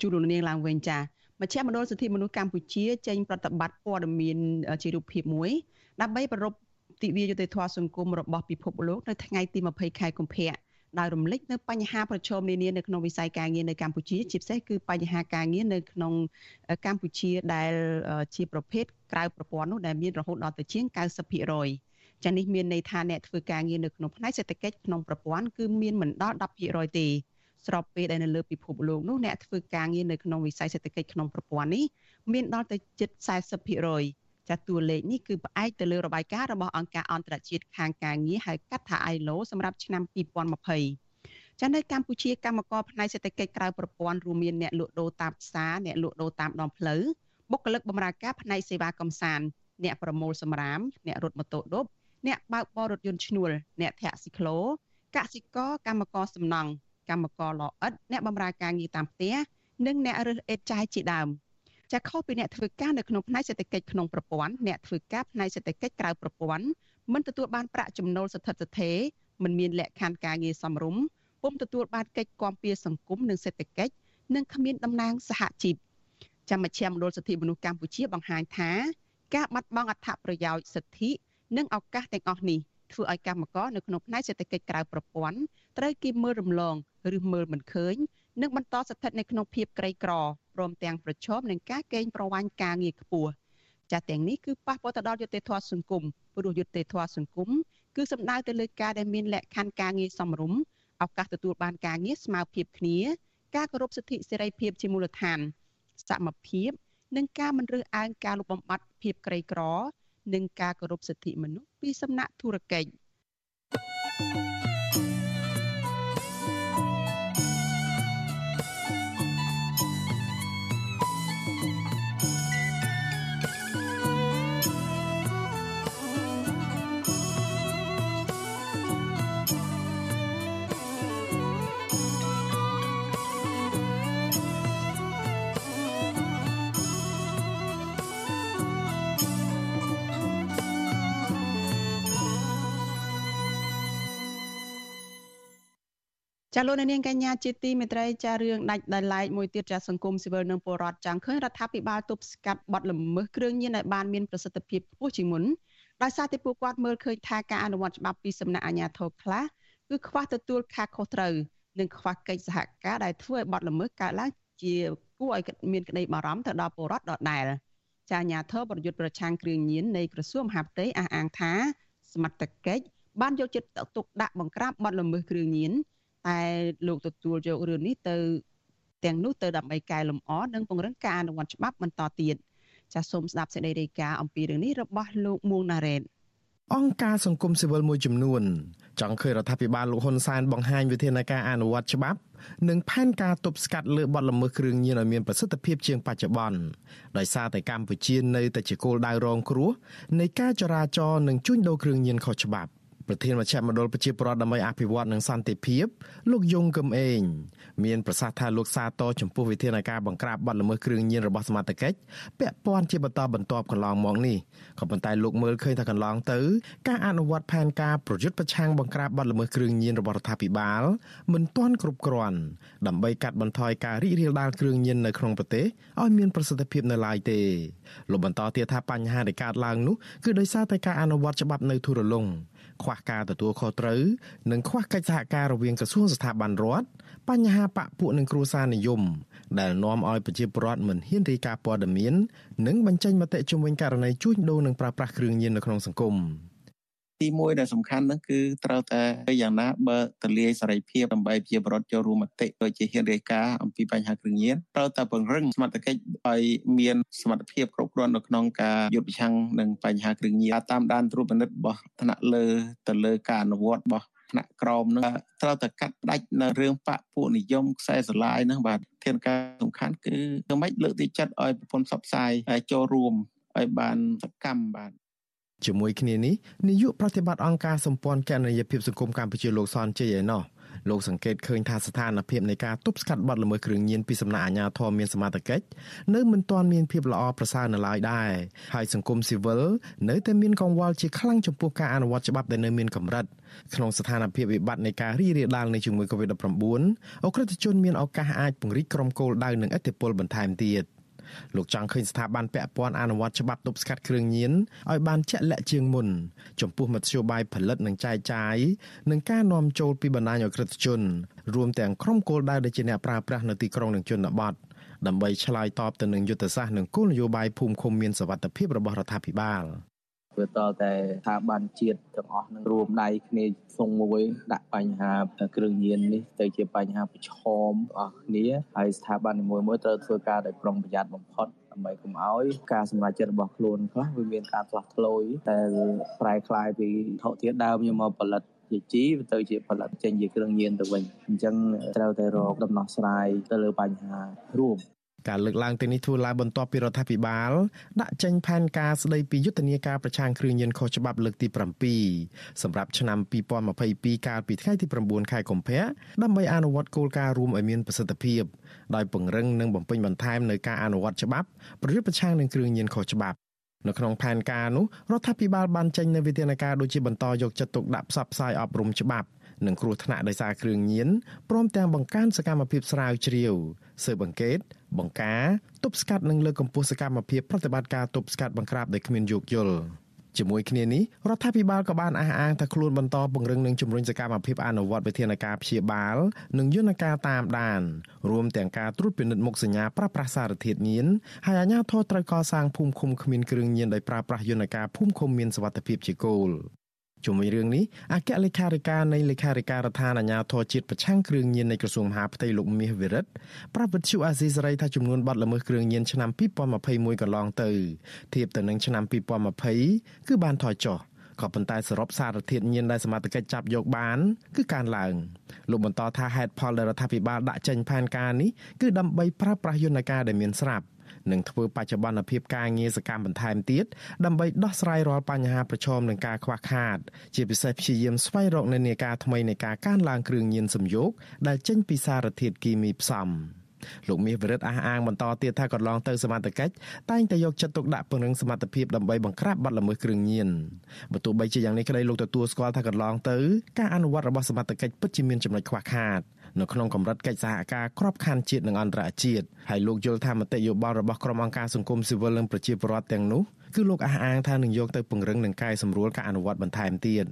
ជូនលោកនាងឡើងវិញចាមជ្ឈមណ្ឌលសិទ្ធិមនុស្សកម្ពុជាចេញប្រតិបត្តិព័ត៌មានជារូបភាពមួយដើម្បីប្រពទិវាយុទ្ធធម៌សង្គមរបស់ពិភពលោកនៅថ្ងៃទី20ខែកុម្ភៈ ដោយរំលេចនៅបញ្ហាប្រឈមនានានៅក្នុងវិស័យការងារនៅកម្ពុជាជាពិសេសគឺបញ្ហាការងារនៅក្នុងកម្ពុជាដែលជាប្រភេទក្រៅប្រព័ន្ធនោះដែលមានរហូតដល់ទៅជាង90%ចានេះមានន័យថាអ្នកធ្វើការងារនៅក្នុងផ្នែកសេដ្ឋកិច្ចក្នុងប្រព័ន្ធគឺមានមិនដល់10%ទេស្របពេលដែលនៅលើពិភពលោកនោះអ្នកធ្វើការងារនៅក្នុងវិស័យសេដ្ឋកិច្ចក្នុងប្រព័ន្ធនេះមានដល់ទៅជិត40% ចាតួលេខនេះគឺផ្អែកទៅលើរបាយការណ៍របស់អង្គការអន្តរជាតិខាងការងារហៅកាត់ថា ILO សម្រាប់ឆ្នាំ2020ចានៅកម្ពុជាកម្មករផ្នែកសេដ្ឋកិច្ចក្រៅប្រព័ន្ធរួមមានអ្នកលក់ដូរតាមផ្សារអ្នកលក់ដូរតាមដងផ្លូវបុគ្គលិកបម្រើការផ្នែកសេវាកំសាន្តអ្នកប្រមូលសម្រាមអ្នករត់ម៉ូតូឌុបអ្នកបើកបររថយន្តឈ្នួលអ្នកធាក់ស៊ីក្លូកសិករកម្មករសំណង់កម្មករលអិតអ្នកបម្រើការងារតាមផ្ទះនិងអ្នករើសអេតចាយជាដើម ចាខុសពីអ្នកធ្វើការនៅក្នុងផ្នែកសេដ្ឋកិច្ចក្នុងប្រព័ន្ធអ្នកធ្វើការផ្នែកសេដ្ឋកិច្ចក្រៅប្រព័ន្ធមិនទទួលបានប្រាក់ចំណូលស្ថិតស្ថេរមិនមានលក្ខខណ្ឌការងារសមរម្យពុំទទួលបានកិច្ចគាំពារសង្គមនិងសេដ្ឋកិច្ចនិងគ្មានតំណែងសហជីពចាំមជ្ឈមណ្ឌលសិទ្ធិមនុស្សកម្ពុជាបង្ហាញថាការបាត់បង់អត្ថប្រយោជន៍សិទ្ធិនិងឱកាសទាំងអស់នេះធ្វើឲ្យកម្មករនៅក្នុងផ្នែកសេដ្ឋកិច្ចក្រៅប្រព័ន្ធត្រូវគេមើលរំលងឬមើលមិនឃើញនិងបន្តស្ថិតនៅក្នុងភាពក្រីក្រ ព្រមទាំងប្រឈមនឹងការកេងប្រវ័ញ្ចការងារខ្ពស់ចាទាំងនេះគឺប៉ះពាល់ទៅដល់យុត្តិធម៌សង្គមព្រោះយុត្តិធម៌សង្គមគឺសំដៅទៅលើការដែលមានលក្ខខណ្ឌការងារសមរម្យឱកាសទទួលបានការងារស្មើភាពគ្នាការគោរពសិទ្ធិសេរីភាពជាមូលដ្ឋានសមភាពនិងការមិនរើសអើងការលុបបំបាត់ភាពក្រីក្រ និងការគោរពសិទ្ធិមនុស្សពីសំណាក់ធុរកិច្ច ចាលោកនាងកញ្ញាជាទីមេត្រីចារឿងដាច់ដោយឡែកមួយទៀតចាសង្គមស៊ីវិលនិងពលរដ្ឋចង់ឃើញរដ្ឋាភិបាលទប់ស្កាត់បទល្មើសគ្រឿងញៀនឲ្យបានមានប្រសិទ្ធភាពខ្ពស់ជាងមុនដោយសារតែពួកគាត់មើលឃើញថាការអនុវត្តច្បាប់ពីសំណាក់អាជ្ញាធរខ្លះគឺខ្វះទទួលការខុសត្រូវនិងខ្វះកិច្ចសហការដែលធ្វើឲ្យបទល្មើសកើតឡើងជាគួរឲ្យមានក្តីបារម្ភទៅដល់ពលរដ្ឋដដែលចាអាជ្ញាធរប្រយុទ្ធប្រឆាំងគ្រឿងញៀននៃក្រសួងមហាផ្ទៃអះអាងថាសមត្ថកិច្ចបានយកចិត្តទុកដាក់បង្ក្រាបបទល្មើសគ្រឿងញៀន តែលោកទទួលយករឿងនេះទៅទាំងនោះទៅដើម្បីកែលម្អនិងពង្រឹងការអនុវត្តច្បាប់បន្តទៀតចាសសូមស្ដាប់សេចក្តីរាយការណ៍អំពីរឿងនេះរបស់លោកមួងណារ៉េតអង្គការសង្គមស៊ីវិលមួយចំនួនចង់ឃើញរដ្ឋាភិបាលលោកហ៊ុនសែនបង្ហាញវិធានការអនុវត្តច្បាប់និងផែនការទប់ស្កាត់លើបទល្មើសគ្រឿងញៀនឲ្យមានប្រសិទ្ធភាពជាងបច្ចុប្បន្នដោយសារតែកម្ពុជានៅតែជាគោលដៅរងគ្រោះនៃការចរាចរណ៍និងជួញដូរគ្រឿងញៀនខុសច្បាប់ ប្រធានមជ្ឈមណ្ឌលប្រជាពលរដ្ឋដើម្បីអភិវឌ្ឍនិងសន្តិភាព លោកយងកឹមអេងមានប្រសាសន៍ថាលោកសាទរចំពោះវិធានការបង្ក្រាបបទល្មើសគ្រឿងញៀនរបស់សមាជិកពាក់ព័ន្ធជាបន្តបន្ទាប់កន្លងមកនេះក៏ប៉ុន្តែលោកមើលឃើញថាកន្លងទៅការអនុវត្តផែនការប្រយុទ្ធប្រឆាំងបង្ក្រាបបទល្មើសគ្រឿងញៀនរបស់រដ្ឋាភិបាលមិនទាន់គ្រប់គ្រាន់ដើម្បីកាត់បន្ថយការរីករាលដាលគ្រឿងញៀននៅក្នុងប្រទេសឲ្យមានប្រសិទ្ធភាពនៅឡើយទេលោកបន្តទៀតថាបញ្ហាដែលកើតឡើងនោះគឺដោយសារតែការអនុវត្តច្បាប់នៅធូររលុង ខ្វះការទទួលខុសត្រូវនិងខ្វះកិច្ចសហការរវាងក្រសួងស្ថាប័នរដ្ឋបញ្ហាបកពួកនិងគ្រួសារនិយម ដែលនាំឲ្យប្រជាពលរដ្ឋមិនហ៊ានរាយការណ៍ព័ត៌មាន និងបញ្ចេញមតិជំវិញករណីជួញដូរនិងប្រើប្រាស់គ្រឿងញៀននៅក្នុងសង្គម។ ទីមួយដែលសំខាន់ហ្នឹងគឺត្រូវតែយ៉ាងណាបើទលាយសេរីភាពដើម្បីជាបរិបទចូលរួមមតិដូចជាហ៊ានរាយការណ៍អំពីបញ្ហាគ្រឿងញៀនត្រូវតែពង្រឹងសមត្ថកិច្ចឲ្យមានសមត្ថភាពគ្រប់គ្រាន់នៅក្នុងការយុទ្ធប្រឆាំងនឹងបញ្ហាគ្រឿងញៀនតាមដានត្រួតពិនិត្យរបស់ថ្នាក់លើទៅលើការអនុវត្តរបស់ថ្នាក់ក្រោមនឹងត្រូវតែកាត់ផ្ដាច់នៅរឿងបកពួកនិយមខ្សែស្រឡាយហ្នឹងបាទធានការសំខាន់គឺធ្វើម៉េចលើកទីចិត្តឲ្យប្រព័ន្ធផ្សព្វផ្សាយចូលរួមឲ្យបានសកម្មបាទ ជាមួយគ្នានេះនាយកប្រតិបត្តិអង្គការសម្ព័ន្ធគណនេយ្យភាពសង្គមកម្ពុជាលោកសនជ័យឯណោះលោកសង្កេតឃើញថាស្ថានភាពនៃការទប់ស្កាត់បទល្មើសគ្រឿងញៀនពីសំណាក់អាជ្ញាធរមានសមត្ថកិច្ចនៅមិនទាន់មានភាពល្អប្រសើរនៅឡើយដែរហើយសង្គមស៊ីវិលនៅតែមានកង្វល់ជាខ្លាំងចំពោះការអនុវត្តច្បាប់ដែលនៅមានកម្រិតក្នុងស្ថានភាពវិបត្តិនៃការរីករាលដាលនៃជំងឺ Covid-19 អក្រិតជនមានឱកាសអាចពង្រីកក្រុមគោលដៅនិងឥទ្ធិពលបន្ថែមទៀត។ លោកចង់ឃើញស្ថាប័នពាក់ព័ន្ធអនុវត្តច្បាប់ទប់ស្កាត់គ្រឿងញៀនឲ្យបានជាក់លាក់ជាងមុន ចំពោះមធ្យោបាយផលិតនិងចែកចាយនិងការនាំចូលពីបណ្ដាញអក្រិតជន រួមទាំងក្រុមគោលដៅដែលជាអ្នកប្រើប្រាស់នៅទីក្រុងនិងជនបទដើម្បីឆ្លើយតបទៅនឹងយុទ្ធសាស្ត្រនិងគោលនយោបាយភូមិឃុំមានសវត្ថិភាពរបស់រដ្ឋាភិបាល វាតតែស្ថាប័នជាតិទាំងអស់នឹងរួមដៃគ្នាស្ទងមួយដាក់បញ្ហាគ្រឿងញៀននេះទៅជាបញ្ហាប្រឈមអស់គ្នាហើយស្ថាប័ននីមួយៗត្រូវធ្វើការដោយប្រុងប្រយ័ត្នបំផុតដើម្បីកុំឲ្យការសម្រេចចិត្តរបស់ខ្លួនខ្លះវាមានការឆ្លោះឆ្លួយតែប្រែคลายពីថោធាតុដើមយកមកផលិតជាជីទៅជាផលិតចេញជាគ្រឿងញៀនទៅវិញអញ្ចឹងត្រូវតែរកដំណោះស្រាយទៅលើបញ្ហារួម ការលើកឡើងទាំងនេះធ្វើឡើងបន្ទាប់ពីរដ្ឋាភិបាលដាក់ចេញផែនការស្តីពីយុទ្ធនាការប្រឆាំងគ្រឿងញៀនខុសច្បាប់លើកទី7សម្រាប់ឆ្នាំ2022កាលពីថ្ងៃទី9ខែកុម្ភៈដើម្បីអនុវត្តគោលការណ៍រួមឲ្យមានប្រសិទ្ធភាពដោយពង្រឹងនិងបំពេញបន្ថែមនៅការអនុវត្តច្បាប់ប្រយុទ្ធប្រឆាំងនឹងគ្រឿងញៀនខុសច្បាប់នៅក្នុងផែនការនោះរដ្ឋាភិបាលបានចេញនូវវិធានការដូចជាបន្តយកចិត្តទុកដាក់ផ្សព្វផ្សាយអប់រំច្បាប់និងគ្រោះថ្នាក់ដោយសារគ្រឿងញៀនព្រមទាំងបង្កើនសកម្មភាពស្រាវជ្រាវស៊ើបអង្កេត បង្ការទប់ស្កាត់និងលើកកម្ពស់សកម្មភាពប្រតិបត្តិការទប់ស្កាត់បង្ក្រាបដោយគ្មានយោគយល់ជាមួយគ្នានេះរដ្ឋាភិបាលក៏បានអះអាងថាខ្លួនបន្តពង្រឹងនិងជំរុញសកម្មភាពអនុវត្តវិធានការព្យាបាលនិងយន្តការតាមដានរួមទាំងការត្រួតពិនិត្យមុខសញ្ញាប្រើប្រាស់សារធាតុញៀនហើយអាជ្ញាធរត្រូវកសាងភូមិឃុំគ្មានគ្រឿងញៀនដោយប្រើប្រាស់យន្តការភូមិឃុំមានសវត្ថិភាពជាគោល ជុំវិញរឿងនេះអគ្គលេខាធិការនៃលេខាធិការដ្ឋានអាជ្ញាធរជាតិប្រឆាំងគ្រឿងញៀននៃក្រសួងមហាផ្ទៃលោកមាសវិរិទ្ធប្រាប់វិទ្យុអាស៊ីសេរីថាចំនួនបាត់ល្មើសគ្រឿងញៀនឆ្នាំ2021កន្លងទៅធៀបទៅនឹងឆ្នាំ2020គឺបានថយចុះក៏ប៉ុន្តែសរុបសារធាតុញៀនដែលសមត្ថកិច្ចចាប់យកបានគឺកើនឡើងលោកបន្តថាហេតុផលដែលរដ្ឋាភិបាលដាក់ចេញផែនការនេះគឺដើម្បីប្រើប្រាស់យន្តការដែលមានស្រាប់ និងធ្វើបច្ចុប្បន្នភាពការងារសកម្មបន្ថែមទៀតដើម្បីដោះស្រាយរាល់បញ្ហាប្រឈមនឹងការខ្វះខាត ជាពិសេសព្យាយាមស្វែងរកនិន្នាការថ្មីនៃការកើនឡើងគ្រឿងញៀនសំយោគដែលចេញពីសារធាតុគីមីផ្សំលោកមាសវិរិទ្ធអះអាងបន្តទៀតថាកន្លងទៅសមត្ថកិច្ចតែងតែយកចិត្តទុកដាក់ពង្រឹងសមត្ថភាពដើម្បីបង្ក្រាបបទល្មើសគ្រឿងញៀនបើទោះបីជាយ៉ាងនេះក្តីលោកទទួលស្គាល់ថាកន្លងទៅការអនុវត្តរបស់សមត្ថកិច្ចពិតជាមានចំណុចខ្វះខាត នៅក្នុងកម្រិតកិច្ចសហការក្របខ័ណ្ឌជាតិនិងអន្តរជាតិហើយលោកយល់ថាមតិយោបល់របស់ក្រុមអង្គការសង្គមស៊ីវិលនិងប្រជាពលរដ្ឋទាំងនោះគឺលោកអះអាងថានឹងយកទៅពង្រឹងនិងកែសម្រួលការអនុវត្តបន្ថែមទៀត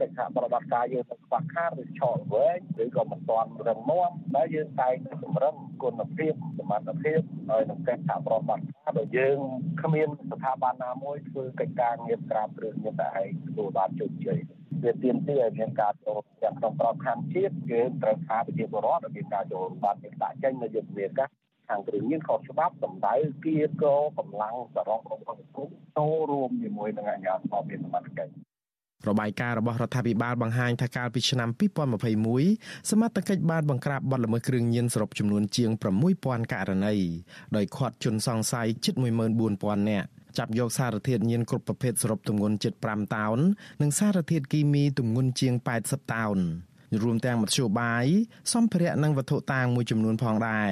កិច្ចសហប្រតិបត្តិការយើងទៅខ្វះខាតឬឆក់វែងឬក៏មិនទាន់រឹងមាំតែយើងតែងតែសម្រឹងគុណភាពសមត្ថភាពហើយនឹងកិច្ចសហប្រតិបត្តិការដែលយើងគ្មានស្ថាប័នណាមួយធ្វើកិច្ចការងារក្រាបគ្រឿងនេះតែឯងទទួលបានជោគជ័យវាទាមទារឲ្យមានការចូលទាំងក្នុងក្របខ័ណ្ឌជាតិគឺត្រូវការប្រជាពលរដ្ឋឲ្យមានការចូលបានមានដាក់ចេញនៅយុទ្ធនាការខាងគ្រឿងញៀនខុសច្បាប់សម្ដៅគៀកោកម្លាំងសរងរបស់សង្គមចូលរួមជាមួយនឹងអាជ្ញាធរមានសមត្ថកិច្ច របាយការណ៍របស់រដ្ឋាភិបាលបង្ហាញថាកាលពីឆ្នាំ2021សមត្ថកិច្ចបានបង្ក្រាបបទល្មើសគ្រឿងញៀនសរុបចំនួនជាង6000ករណីដោយឃាត់ជនសង្ស័យជិត14000នាក់ចាប់យកសារធាតុញៀនគ្រប់ប្រភេទសរុបទម្ងន់ជិត5តោននិងសារធាតុគីមីទម្ងន់ជាង80តោនរួមទាំងមធ្យោបាយសម្ភារៈនិងវត្ថុតាងមួយចំនួនផងដែរ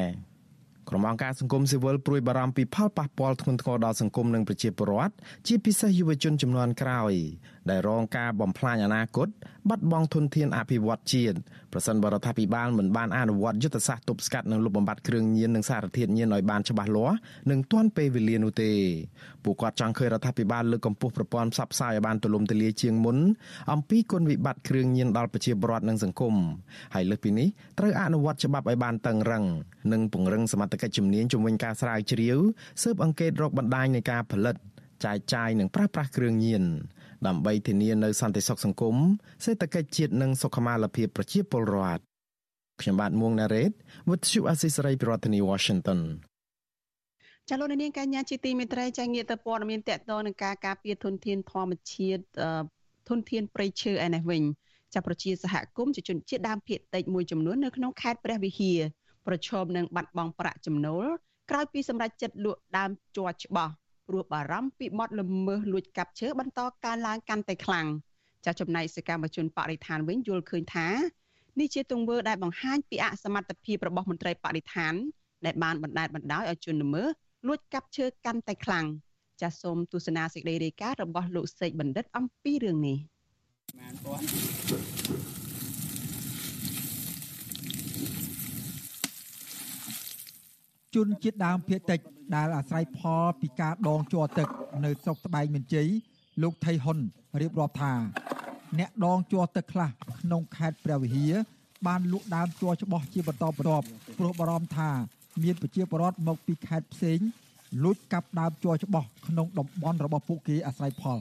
ក្រុមអង្គការសង្គមស៊ីវិលព្រួយបារម្ភពីផលប៉ះពាល់ធ្ងន់ធ្ងរដល់សង្គមនិងប្រជាពលរដ្ឋជាពិសេសយុវជនចំនួនក្រោយ ដែលរងការបំផ្លាញអនាគតបាត់បង់ធនធានអភិវឌ្ឍជាតិប្រសិនបរដ្ឋាភិបាលមិនបានអនុវត្តយុទ្ធសាស្ត្រទប់ស្កាត់និងលុបបំបាត់គ្រឿងញៀននិងសារធាតុញៀនឲ្យបានច្បាស់លាស់និងទាន់ពេលវេលានោះទេពួកគាត់ចង់ឃើញរដ្ឋាភិបាលលើកកម្ពស់ប្រព័ន្ធផ្សព្វផ្សាយឲ្យបានទូលំទូលាយជាងមុនអំពីគុណវិបត្តិគ្រឿងញៀនដល់ប្រជាពលរដ្ឋនិងសង្គមហើយលើសពីនេះត្រូវអនុវត្តច្បាប់ឲ្យបានតឹងរឹងនិងពង្រឹងសមត្ថកិច្ចជំនាញជំវិញការស្រាវជ្រាវស៊ើបអង្កេតរកបណ្ដាញនៃការផលិតចែកចាយនិងប្រើប្រាស់គ្រឿងញៀន ដើម្បីធានានៅសន្តិសុខសង្គមសេដ្ឋកិច្ចជាតិនិងសុខុមាលភាពប្រជាពលរដ្ឋខ្ញុំបាទមួងណារ៉េត With you Assisray ប្រធានាធិបតី Washington ចាលោកនាងកញ្ញាជាទីមេត្រីចាងាកទៅព័ត៌មានតកតនឹងការការពារធនធានធម្មជាតិធនធានព្រៃឈើឯនេះវិញចាប្រជាសហគមន៍ជាជនជាតិដើមភាគតិចមួយចំនួននៅក្នុងខេត្តព្រះវិហារប្រឈមនឹងបាត់បង់ប្រាក់ចំណូលក្រោយពីសម្រេចចិត្តលក់ដើមជ័រច្បាស់ ព្រោះបារម្ភពីបទល្មើសលួចកាប់ឈើបន្តកើនឡើងកាន់តែខ្លាំងចាស់ចំណែកសកម្មជនបរិស្ថានវិញយល់ឃើញថានេះជាទង្វើដែលបង្ហាញពីអសមត្ថភាពរបស់មន្ត្រីបរិស្ថាន ដែលបានបណ្តែតបណ្តោយឲ្យជនល្មើសលួចកាប់ឈើកាន់តែខ្លាំងចាសសូមទស្សនាសេចក្តីរាយការណ៍របស់លោកសេកបណ្ឌិតអំពីរឿងនេះបានពាន់ ជនជាតិដើមភាគតិច ដែលអាស្រ័យផលពីការដងជ័រទឹក នៅស្រុកត្បែងមានជ័យលោកថៃហ៊ុនរៀបរាប់ថា អ្នកដងជ័រទឹកខ្លះក្នុងខេត្តព្រះវិហារបានលក់ដើមជ័រច្បោះជាបន្តបន្ទាប់ព្រោះបារម្ភថា មានប្រជាពលរដ្ឋមកពីខេត្តផ្សេងលួចកាប់ដើមជ័រច្បោះក្នុងតំបន់របស់ពួកគេអាស្រ័យផល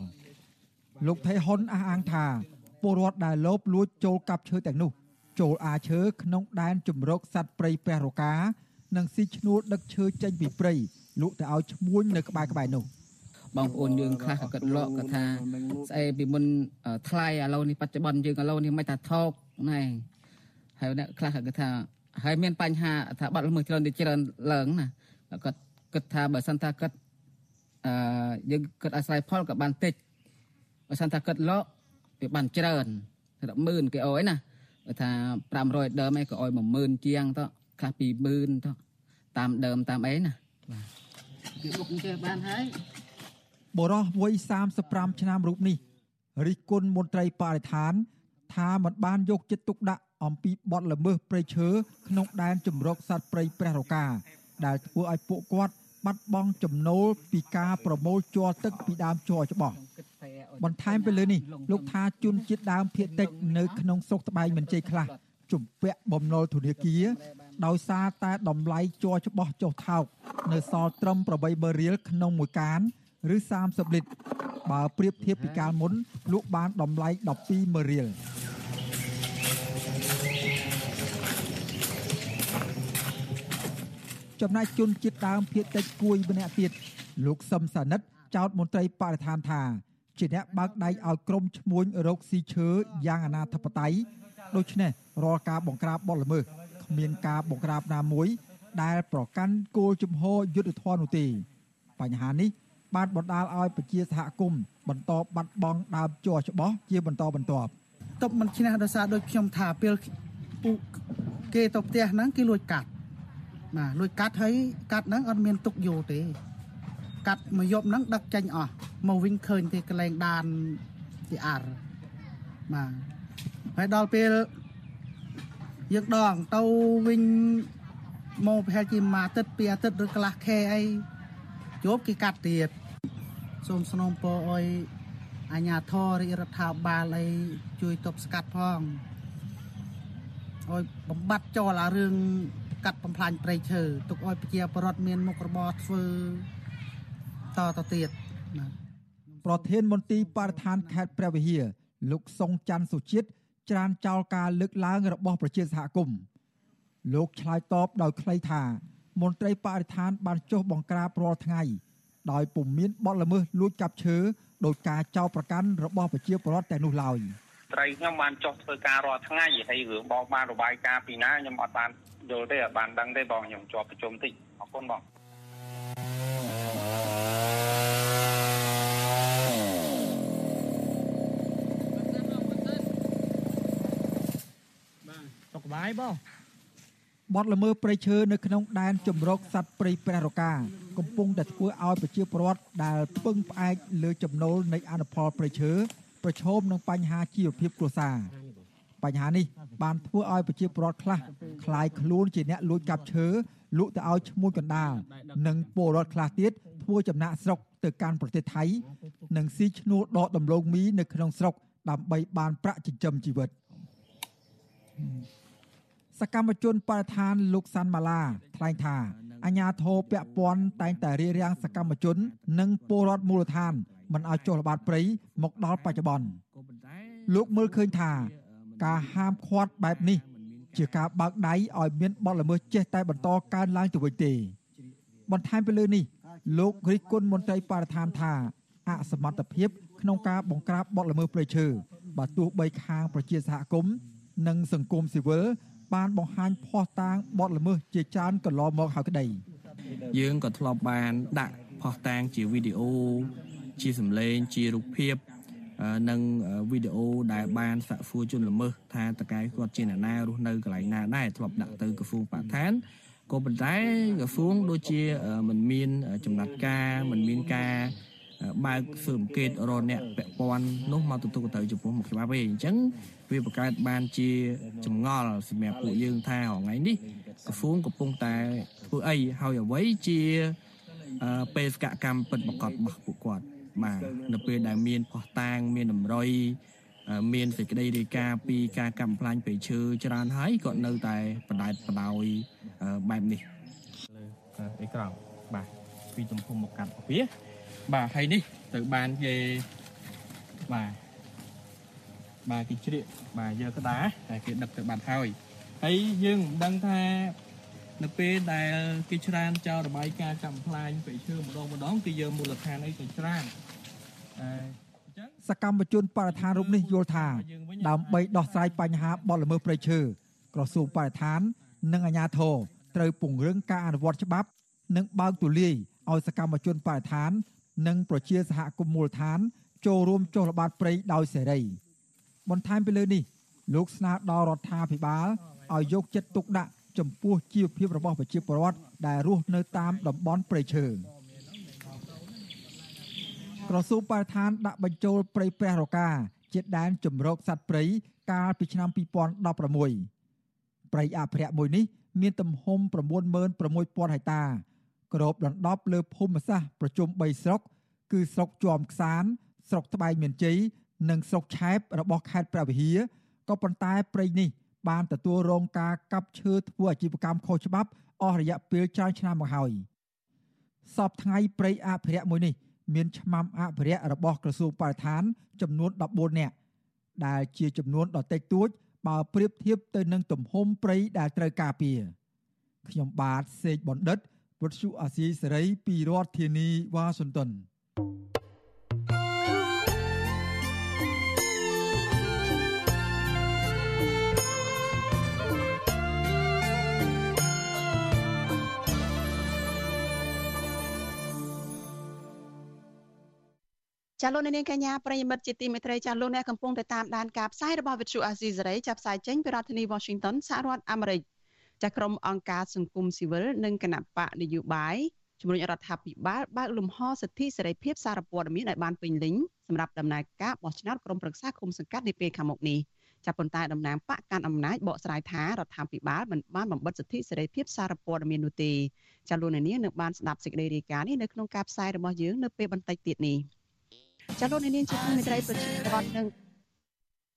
លោកថៃហ៊ុនអះអាងថាពលរដ្ឋដែលលបលួចចូលកាប់ឈើទាំងនោះ ចូលអាឈើក្នុងដែនជំរកសត្វព្រៃព្រះរកា និងស៊ីឈ្នួលដឹកឈើចេញពីព្រៃលក់ទៅឲ្យឈ្មួញនៅក្បែរក្បែរនោះបងប្អូនយើងខ្លះក៏គិតលក់ក៏ថាស្អីពីមុនថ្លៃឥឡូវនេះបច្ចុប្បន្នយើងឥឡូវនេះមិនថាថោកណែហើយអ្នកខ្លះក៏គិតថាហើយមានបញ្ហាថាបាត់ល្មើសច្រើនទៅច្រើនឡើងណាគាត់គិតថាបើសិនថាគាត់អឺយើងគិតអាស្រ័យផលក៏បានតិចបើសិនថាគាត់លក់វាបានច្រើនរាប់ម៉ឺនគេអោយណាបើថា500ដើមឯងក៏អោយ10000ជាងទៅ ខ្លះ20000ទៅតាមដើមតាមអីណាបាទវាបុកចេះបានហើយបរោះវ័យ35ឆ្នាំរូបនេះរិះគន់មន្ត្រីបរិស្ថាន ថាមិនបានយកចិត្តទុកដាក់អំពីបទល្មើសព្រៃឈើក្នុងដែនជំរកសត្វព្រៃព្រះរកាដែលធ្វើឲ្យពួកគាត់បាត់បង់ចំណូលពីការប្រមូលជ័រទឹកពីដើមជ័រច្បោះបន្ថែមពីលើនេះលោកថាជនជាតិដើមភាគតិចនៅក្នុងស្រុកត្បែងមិនជ័យខ្លះជំពាក់បំណុលធនាគារ ដោយសារតែតម្លៃជ័រច្បោះចុះថោកនៅសល់ត្រឹម80000រៀលក្នុងមួយកានឬ30លីត្របើប្រៀបធៀបពីកាលមុនលក់បានតម្លៃ120000រៀលចំណែកជនជាតិដើមភាគតិចគួយម្នាក់ទៀតលោកសឹមសានិតចោតមន្ត្រីបរិស្ថានថាជាអ្នកបើកដៃឲ្យក្រុមឈ្មួញរកស៊ីឈើយ៉ាងអនាធបត័យដូច្នេះរាល់ការបង្ក្រាបបទល្មើស គ្មានការបង្ក្រាបណាមួយ ដែលប្រកាន់គោលជំហរយុទ្ធធម៌នោះទេបញ្ហានេះបានបណ្ដាលឲ្យប្រជាសហគមន៍បន្តបាត់បង់ដើមជ័រច្បោះជាបន្តបន្ទាប់តបមិនឈ្នះដោយសារដូចខ្ញុំថាពេលពួកគេទៅផ្ទះហ្នឹងគេលួចកាត់បាទលួចកាត់ហើយកាត់ហ្នឹងអត់មានទុកយោទេ កាត់មួយយប់ហ្នឹងដឹកចេញអស់មកវិញឃើញទេកលែងដានជាអារបាទហើយដល់ពេល យើងដងទៅវិញមកប្រហែលជាមួយអាទិត្យពីរអាទិត្យឬកន្លះខែអីជប់គេកាត់ទៀតសូមស្នើពរឲ្យអាជ្ញាធររាជរដ្ឋាភិបាលអីជួយទប់ស្កាត់ផងឲ្យបំបត្តិចោលអារឿងកាត់បំផ្លាញព្រៃឈើទុកឲ្យប្រជាពលរដ្ឋមានមុខរបរធ្វើតទៅទៀតបាទប្រធានមន្ទីរបរិស្ថានខេត្តព្រះវិហារលោកសុងច័ន្ទសុជាតិ ច្រានចោលការលើកឡើងរបស់ប្រជាសហគមន៍លោកឆ្លើយតបដោយខ្លីថាមន្ត្រីបរិស្ថានបានចុះបង្ក្រាបរាល់ថ្ងៃដោយពុំមានបទល្មើសលួចកាប់ឈើដោយការចោទប្រកាន់របស់ប្រជាពលរដ្ឋតែនោះឡើយត្រីខ្ញុំបានចុះធ្វើការរាល់ថ្ងៃហើយរឿងបងបានរបាយការណ៍ពីណាខ្ញុំអត់បានយល់ទេអត់បានដឹងទេបងខ្ញុំជាប់ប្រជុំតិចអរគុណបងសុខ បាយបងបទល្មើសព្រៃឈើនៅក្នុងដែនជំរកសត្វព្រៃព្រះរកាកំពុងតែធ្វើឲ្យប្រជាពលរដ្ឋដែលពឹងផ្អែកលើចំណូលនៃអនុផលព្រៃឈើប្រឈមនឹងបញ្ហាជីវភាពគ្រួសារបញ្ហានេះបានធ្វើឲ្យប្រជាពលរដ្ឋខ្លះคลายខ្លួនជាអ្នកលួចកាប់ឈើលក់ទៅឲ្យឈ្មួញកណ្ដាលនិងពលរដ្ឋខ្លះទៀតធ្វើចំណាក់ស្រុកទៅកាន់ប្រទេសថៃនិងស៊ីឈ្នួលដកដំឡូងមីនៅក្នុងស្រុកដើម្បីបានប្រាក់ចិញ្ចឹមជីវិត សកម្មជនបរិស្ថានលោកសាន់ម៉ាឡាថ្លែងថាអាញាធរពាក់ព័ន្ធតែងតែរៀបរៀងសកម្មជន និងពលរដ្ឋមូលដ្ឋានមិនឲ្យចុះល្បាតព្រៃមកដល់បច្ចុប្បន្នលោកមើលឃើញថា ការហាមឃាត់បែបនេះ ជាការបើកដៃឲ្យមានបទល្មើសចេះតែបន្តកើនឡើងទៅវិញទេ បន្ថែមពីលើនេះ លោករិះគន់មន្ត្រីបរិស្ថានថាអសមត្ថភាព ក្នុងការបង្ក្រាបបទល្មើសព្រៃឈើបើទោះបីខាងប្រជាសហគមន៍និងសង្គមស៊ីវិល បានបង្ហាញភ័ស្តុតាងបទល្មើសជាច្រើនកន្លងមកហើយក្តីយើងក៏ធ្លាប់បានដាក់ភ័ស្តុតាងជាវីដេអូជាសម្លេងជារូបភាពនិងវីដេអូដែលបានសាក់សួរជនល្មើសថាតកែគាត់ជាអ្នកណារស់នៅកន្លែងណាដែរធ្លាប់ដាក់ទៅក្រសួងបរិស្ថានក៏ប៉ុន្តែក្រសួងដូចជាមិនមានចំណាត់ការមិនមានការបើកស៊ើបអង្កេតរកអ្នកពាក់ព័ន្ធនោះមកទទួលទៅចំពោះមុខច្បាប់វិញអញ្ចឹង វាបង្កើតបានជាចម្ងល់សម្រាប់ពួកយើងថាថ្ងៃនេះក្រសួងកំពុងតែធ្វើអីហើយអ្វីជាបេសកកម្មពិតប្រកបរបស់ពួកគាត់បាទនៅពេលដែលមានផោះតាងមានតម្រុយមានសេចក្តីរាយការណ៍ពីការកំផ្លាញ់ពេឈើច្រើនហើយក៏នៅតែបដែតបដោយបែបនេះលើអេក្រង់បាទពីទំហំមកកាត់វាបាទហើយនេះទៅបានគេបាទ បាទគេជ្រៀកបាទយកក្តារតែគេដឹកទៅបាត់ហើយហើយយើងមិនដឹងថានៅពេលដែលគេច្រានចោលរបាយការណ៍កំ pl ាញពេឈើម្ដងម្ដងគេយកមូលដ្ឋានអីទៅច្រានអឺសកម្មជនបរិស្ថានរូបនេះយល់ថា ដើម្បីដោះស្រាយបញ្ហាបទល្មើសព្រៃឈើក្រសួងបរិស្ថាន និងអាជ្ញាធរត្រូវពង្រឹងការអនុវត្តច្បាប់ និងបើកទូលាយឲ្យសកម្មជនបរិស្ថាន និងប្រជាសហគមន៍មូលដ្ឋាន ចូលរួមចុះល្បាតព្រៃដោយសេរី បន្ថែមពីលើនេះលោកស្នើដល់រដ្ឋាភិបាលឲ្យយកចិត្តទុកដាក់ចំពោះជីវភាពរបស់ប្រជាពលរដ្ឋដែលរស់នៅតាមតំបន់ព្រៃឈើក្រសួងបរិស្ថានដាក់បញ្ចូលព្រៃព្រះរកាជាដែនជំរកសត្វព្រៃកាលពីឆ្នាំ2016ព្រៃអភិរក្សមួយនេះមានទំហំ96000ហិកតាគ្របដណ្ដប់លើភូមិសាស្ត្រប្រជុំ3ស្រុក គឺស្រុកជាំខ្សានស្រុកត្បែងមានជ័យ និងស្រុកឆែបរបស់ខេត្តព្រះវិហារក៏ប៉ុន្តែព្រៃនេះបានទទួលរងការកាប់ឈើធ្វើអាជីវកម្មខុសច្បាប់អស់រយៈពេលច្រើនឆ្នាំមកហើយសពថ្ងៃព្រៃអភិរក្សមួយនេះមានឆ្មាំអភិរក្សរបស់ក្រសួងបរិស្ថាន ចំនួន14នាក់ដែលជាចំនួនដ៏តិចតួច បើប្រៀបធៀបទៅនឹងទំហំព្រៃដែលត្រូវការពារខ្ញុំបាទសេកបណ្ឌិតវុទ្ធុអាស៊ីសេរីពីរដ្ឋធានីវ៉ាស៊ីនតោន ចាលោកនាងកញ្ញាប្រិយមិត្តជាទីមេត្រីចាលោកអ្នកកំពុងតែតាមដានការផ្សាយរបស់វិទ្យុអាស៊ីសេរីចាប់ផ្សាយចេញពីរដ្ឋធានី Washington សហរដ្ឋអាមេរិកចាក្រុមអង្គការសង្គមស៊ីវិលនិងគណៈបកនយោបាយជំរុញរដ្ឋាភិបាលបើកលំហសិទ្ធិសេរីភាពសារព័ត៌មានឲ្យបានពេញលេញសម្រាប់ដំណើរការបោះឆ្នោតក្រុមប្រឹក្សាគុំសង្កាត់នាពេលខាងមុខនេះចាប់ប៉ុន្តែតំណាងបកកាន់អំណាចបកស្រាយថារដ្ឋាភិបាលមិនបានបំបិទសិទ្ធិសេរីភាពសារព័ត៌មាននោះទេចាលោកនាងនឹងបានស្ដាប់សេចក្តីរាយការណ៍នេះនៅក្នុងការផ្សាយរបស់យើងនៅពេលបន្តិចទៀតនេះ។ ចាលោកនាងជាទីមេត្រីប្រជាពលរដ្ឋនឹង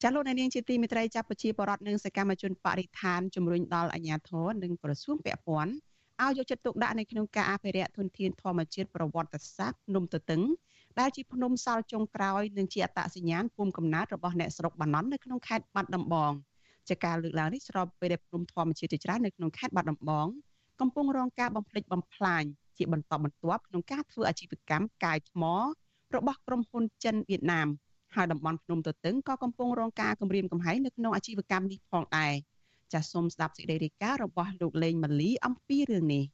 ចាលោកនាងជាទីមេត្រីចាប់ប្រជាពលរដ្ឋនិងសកម្មជនបរិស្ថានជំរុញដល់អាជ្ញាធរនិងក្រសួងពាក់ព័ន្ធឲ្យយកចិត្តទុកដាក់នៅក្នុងការអភិរក្សធនធានធម្មជាតិប្រវត្តិសាស្ត្រភ្នំទទឹងដែលជាភ្នំសល់ចុងក្រោយនិងជាអត្តសញ្ញាណភូមិកំណើតរបស់អ្នកស្រុកបាណន់នៅក្នុងខេត្តបាត់ដំបងជាការលើកឡើងនេះស្របពេលដែលភ្នំធម្មជាតិជាច្រើននៅក្នុងខេត្តបាត់ដំបងកំពុងរងការបំផ្លិចបំផ្លាញជាបន្តបន្ទាប់ក្នុងការធ្វើអាជីវកម្មកាយថ្ម របស់ក្រុមហ៊ុនចិនវៀតណាមហើយតំបន់ភ្នំទទឹងក៏កំពុងរងការគំរាមកំហែងនៅក្នុងអាជីវកម្មនេះផងដែរចាសសូមស្ដាប់សេចក្តីរាយការណ៍របស់លោកលេងម៉ាលីអំពីរឿងនេះ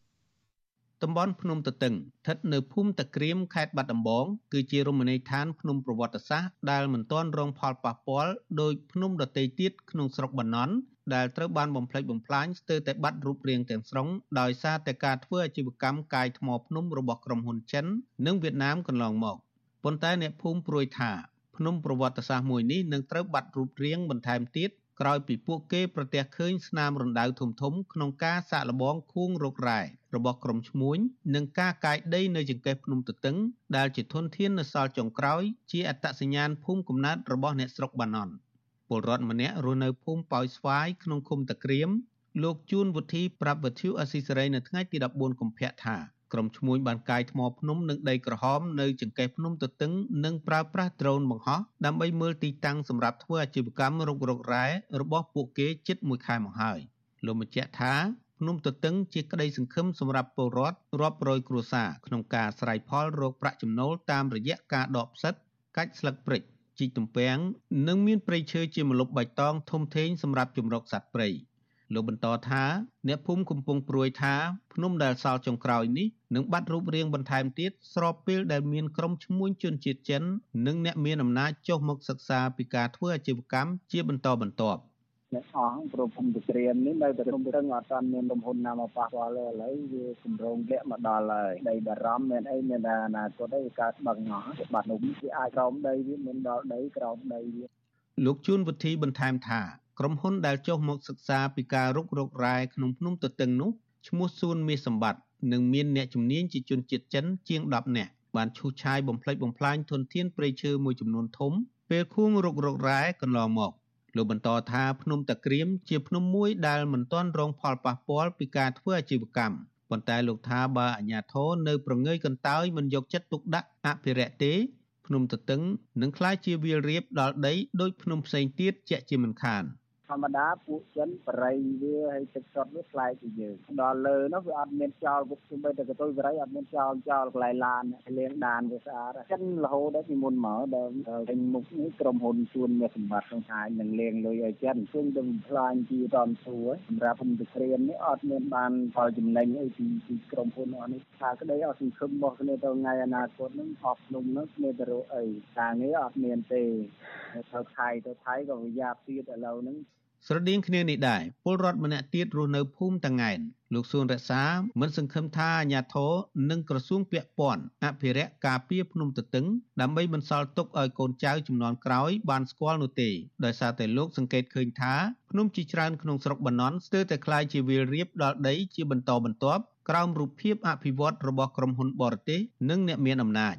តំបន់ភ្នំទទឹងស្ថិតនៅភូមិតាក្រៀមខេត្តបាត់ដំបងគឺជារមណីយដ្ឋានភ្នំប្រវត្តិសាស្ត្រដែលមិនទាន់រងផលប៉ះពាល់ដោយភ្នំដទៃទៀតក្នុងស្រុកបាណន់ដែលត្រូវបានបំផ្លិចបំផ្លាញស្ទើរតែបាត់រូបរាងទាំងស្រុងដោយសារតែការធ្វើអាជីវកម្មកាយថ្មភ្នំរបស់ក្រុមហ៊ុនចិន និងវៀតណាមកន្លងមក។ ប៉ុន្តែអ្នកភូមិព្រួយថាភ្នំប្រវត្តិសាស្ត្រមួយនេះនឹងត្រូវបាត់រូបរាងបន្ថែមទៀតក្រោយពីពួកគេប្រទះឃើញស្នាមរណ្ដៅធំធំក្នុងការសាកល្បងខួងរករ៉ែរបស់ក្រុមឈ្មួញនិងការកាយដីនៅចង្កេះភ្នំទទឹងដែលជាធនធាននៅសល់ចុងក្រោយជាអត្តសញ្ញាណភូមិកំណើតរបស់អ្នកស្រុកបាណន់ពលរដ្ឋម្នាក់រស់នៅភូមិប៉ោយស្វាយក្នុងឃុំតាក្រៀមលោកជួនវុធីប្រាប់វិទ្យុអស៊ីសេរីនៅថ្ងៃទី14កុម្ភៈថា ក្រុមឈ្មួញបានកាយថ្មភ្នំនិងដីក្រហមនៅចង្កេះភ្នំទទឹងនិងប្រើប្រាស់ដ្រូនបង្ហោះដើម្បីមើលទីតាំងសម្រាប់ធ្វើអាជីវកម្មរុករករ៉ែរបស់ពួកគេជិត1ខែមកហើយលោកបញ្ជាក់ថាភ្នំទទឹងជាក្តីសង្ឃឹមសម្រាប់ពលរដ្ឋរាប់រយគ្រួសារក្នុងការស្រ័យផលរកប្រាក់ចំណូលតាមរយៈការដកផ្សិតកាច់ស្លឹកព្រិចជីកទំពាំងនិងមានព្រៃឈើជាម្លប់បៃតងធំធេងសម្រាប់ជំរកសត្វព្រៃ។ លោកបន្តថាអ្នកភូមិកំពុងព្រួយថាភ្នំដែលសល់ចុងក្រោយនេះនឹងបាត់រូបរាងបន្ថែមទៀតស្របពេលដែលមានក្រុមឈ្មួញជនជាតិចិន និងអ្នកមានអំណាចចុះមកសិក្សាពីការធ្វើអាជីវកម្មជាបន្តបន្ទាប់អ្នកអស់ព្រោះភូមិទក្រៀមនេះនៅតែរំរឹងអត់ទាន់មានលំហ៊ុនណាមកប៉ះពាល់ទេឥឡូវវាគម្រោងលាក់មកដល់ហើយដីបារម្ភមានអីមានតែអនាគតអីកើតបឹងអស់បាត់នោះវាអាចក្រោមដីវាមិនដល់ដីក្រោមដីវាលោកជួនវុធីបន្ថែមថា ក្រុមហ៊ុនដែលចុះមកសិក្សាពីការរុករករ៉ែក្នុងភ្នំទទឹងនោះឈ្មោះសួនមាសសម្បត្តិនិងមានអ្នកជំនាញជាជនជាតិចិនជាង10នាក់បានឈូសឆាយបំផ្លិចបំផ្លាញធនធានព្រៃឈើមួយចំនួនធំពេលខួងរុករករ៉ែកន្លងមកលោកបន្តថាភ្នំតាក្រៀមជាភ្នំមួយដែលមិនទាន់រងផលប៉ះពាល់ពីការធ្វើអាជីវកម្មប៉ុន្តែលោកថាបើអាជ្ញាធរនៅប្រងើយកន្តើយមិនយកចិត្តទុកដាក់អភិរក្សទេភ្នំទទឹងនឹងក្លាយជាវាលរៀបដល់ដីដោយភ្នំផ្សេងទៀតជាក់ជាមិនខាន។ធ ម្មតាពួកចិនបរិយវាហើយទឹកសុតវាខ្លាយពីយើងដល់លើនោះវាអត់មានចោលពុកជុំបីតែកតុយបរិយអត់មានចោលចោលកន្លែងឡានលាងដានវាស្អាតចិនរហូតដល់ពីមុនមកដល់ពេញមុខនេះក្រុមហ៊ុនជួនមានសម្បត្តិក្នុងហាយនឹងលាងលុយឲ្យចិនជុំទៅបំផ្លាញជាតំសួរសម្រាប់ភូមិក្រៀមនេះអត់មានបានផលចំណេញអីពីពីក្រុមហ៊ុនអស់នេះថាក្តីអត់សង្ឃឹមរបស់គ្នាទៅថ្ងៃអនាគតនឹងអស់ភ្នំនោះគ្នាទៅរកអីការងារអត់មានទេទៅថៃទៅថៃក៏វាយ៉ាប់ទៀតឥឡូវហ្នឹង ស្រដៀងគ្នានេះដែរពលរដ្ឋម្នាក់ទៀតរស់នៅភូមិតងែនលោកសួនរក្សាមិនសង្ឃឹមថាអាជ្ញាធរនិងក្រសួងពាក់ព័ន្ធអភិរក្សការពារភ្នំទទឹងដើម្បីបន្សល់ទុកឲ្យកូនចៅជំនាន់ក្រោយបានស្គាល់នោះទេដោយសារតែលោកសង្កេតឃើញថាភ្នំជាច្រើនក្នុងស្រុកបាណន់ស្ទើរតែคล้ายជាវាលរៀបដល់ដីជាបន្តបន្ទាប់ក្រោមរូបភាពអភិវឌ្ឍរបស់ក្រុមហ៊ុនបរទេសនិងអ្នកមានអំណាច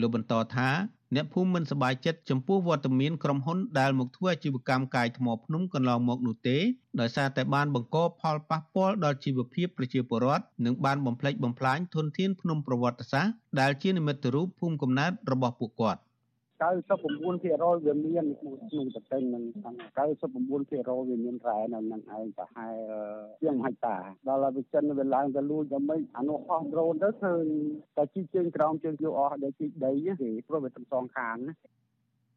លោកបន្តថា អ្នកភូមិមិនសប្បាយចិត្តចំពោះវត្តមានក្រុមហ៊ុនដែលមកធ្វើអាជីវកម្មកាយថ្មភ្នំកន្លងមកនោះទេដោយសារតែបានបង្កផលប៉ះពាល់ដល់ជីវភាពប្រជាពលរដ្ឋនិងបានបំផ្លិចបំផ្លាញធនធានភ្នំប្រវត្តិសាស្ត្រដែលជានិមិត្តរូបភូមិកំណើតរបស់ពួកគាត់ 99%វាមានក្នុងប្រទេសនឹង99%វាមានរ៉ែនៅនឹងឯងប្រហែលជាងហិកតាដល់ហើយវាចិនវាឡើងទៅលួចដល់មិនអានោះអស់ដ្រូនទៅឃើញតែជីជើងក្រោមជើងយកអស់ដែលជីដីទេព្រោះវាទាំងសងខាងណា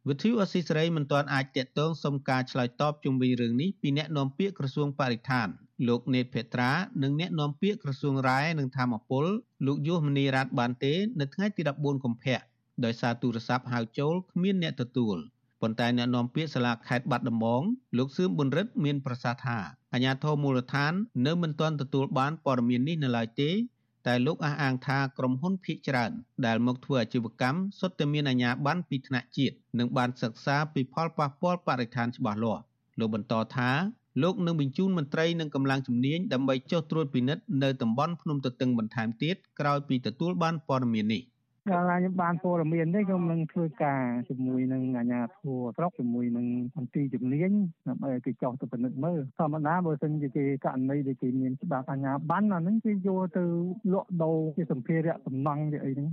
វិទ្យុអស៊ីសេរីមិនទាន់អាចតាក់ទងសុំការឆ្លើយតបជុំវិញរឿងនេះពីអ្នកនាំពាក្យក្រសួងបរិស្ថានលោកនេតភេត្រានិងអ្នកនាំពាក្យក្រសួងរាយនិងធម្មពលលោកយុសមនីរ៉ាតបានទេ នៅថ្ងៃទី14កុម្ភៈ ដោយសារទូរស័ព្ទហៅចូលគ្មានអ្នកទទួលប៉ុន្តែអ្នកនាំពាក្យសាលាខេត្តបាត់ដំបងលោកសឿមប៊ុនរិទ្ធមានប្រសាសន៍ថាអាជ្ញាធរមូលដ្ឋាននៅមិនទាន់ទទួលបានព័ត៌មាននេះនៅឡើយទេតែលោកអះអាងថាក្រុមហ៊ុនភៀកច្រើនដែលមកធ្វើអាជីវកម្មសុទ្ធតែមានអាជ្ញាប័ណ្ណពីថ្នាក់ជាតិនិងបានសិក្សាពីផលប៉ះពាល់បរិស្ថានច្បាស់លាស់លោកបន្តថាលោកនឹងបញ្ជូនមន្ត្រីនិងកម្លាំងជំនាញដើម្បីចុះត្រួតពិនិត្យនៅតំបន់ភ្នំទទឹងបន្ថែមទៀតក្រោយពីទទួលបានព័ត៌មាននេះ។ កាលខ្ញុំបានព័ត៌មាននេះខ្ញុំនឹងធ្វើការជាមួយនឹងអាជ្ញាធរស្រុកជាមួយនឹងមន្ទីរជំនាញដើម្បីឲ្យគេចោះទៅពិនិត្យមើលធម្មតាបើសិនជាគេករណីដែលគេមានច្បាប់អាជ្ញាប័ណ្ណអាហ្នឹងគេយកទៅលក់ដូរជាសម្ភារៈសំណង់ជាអីហ្នឹង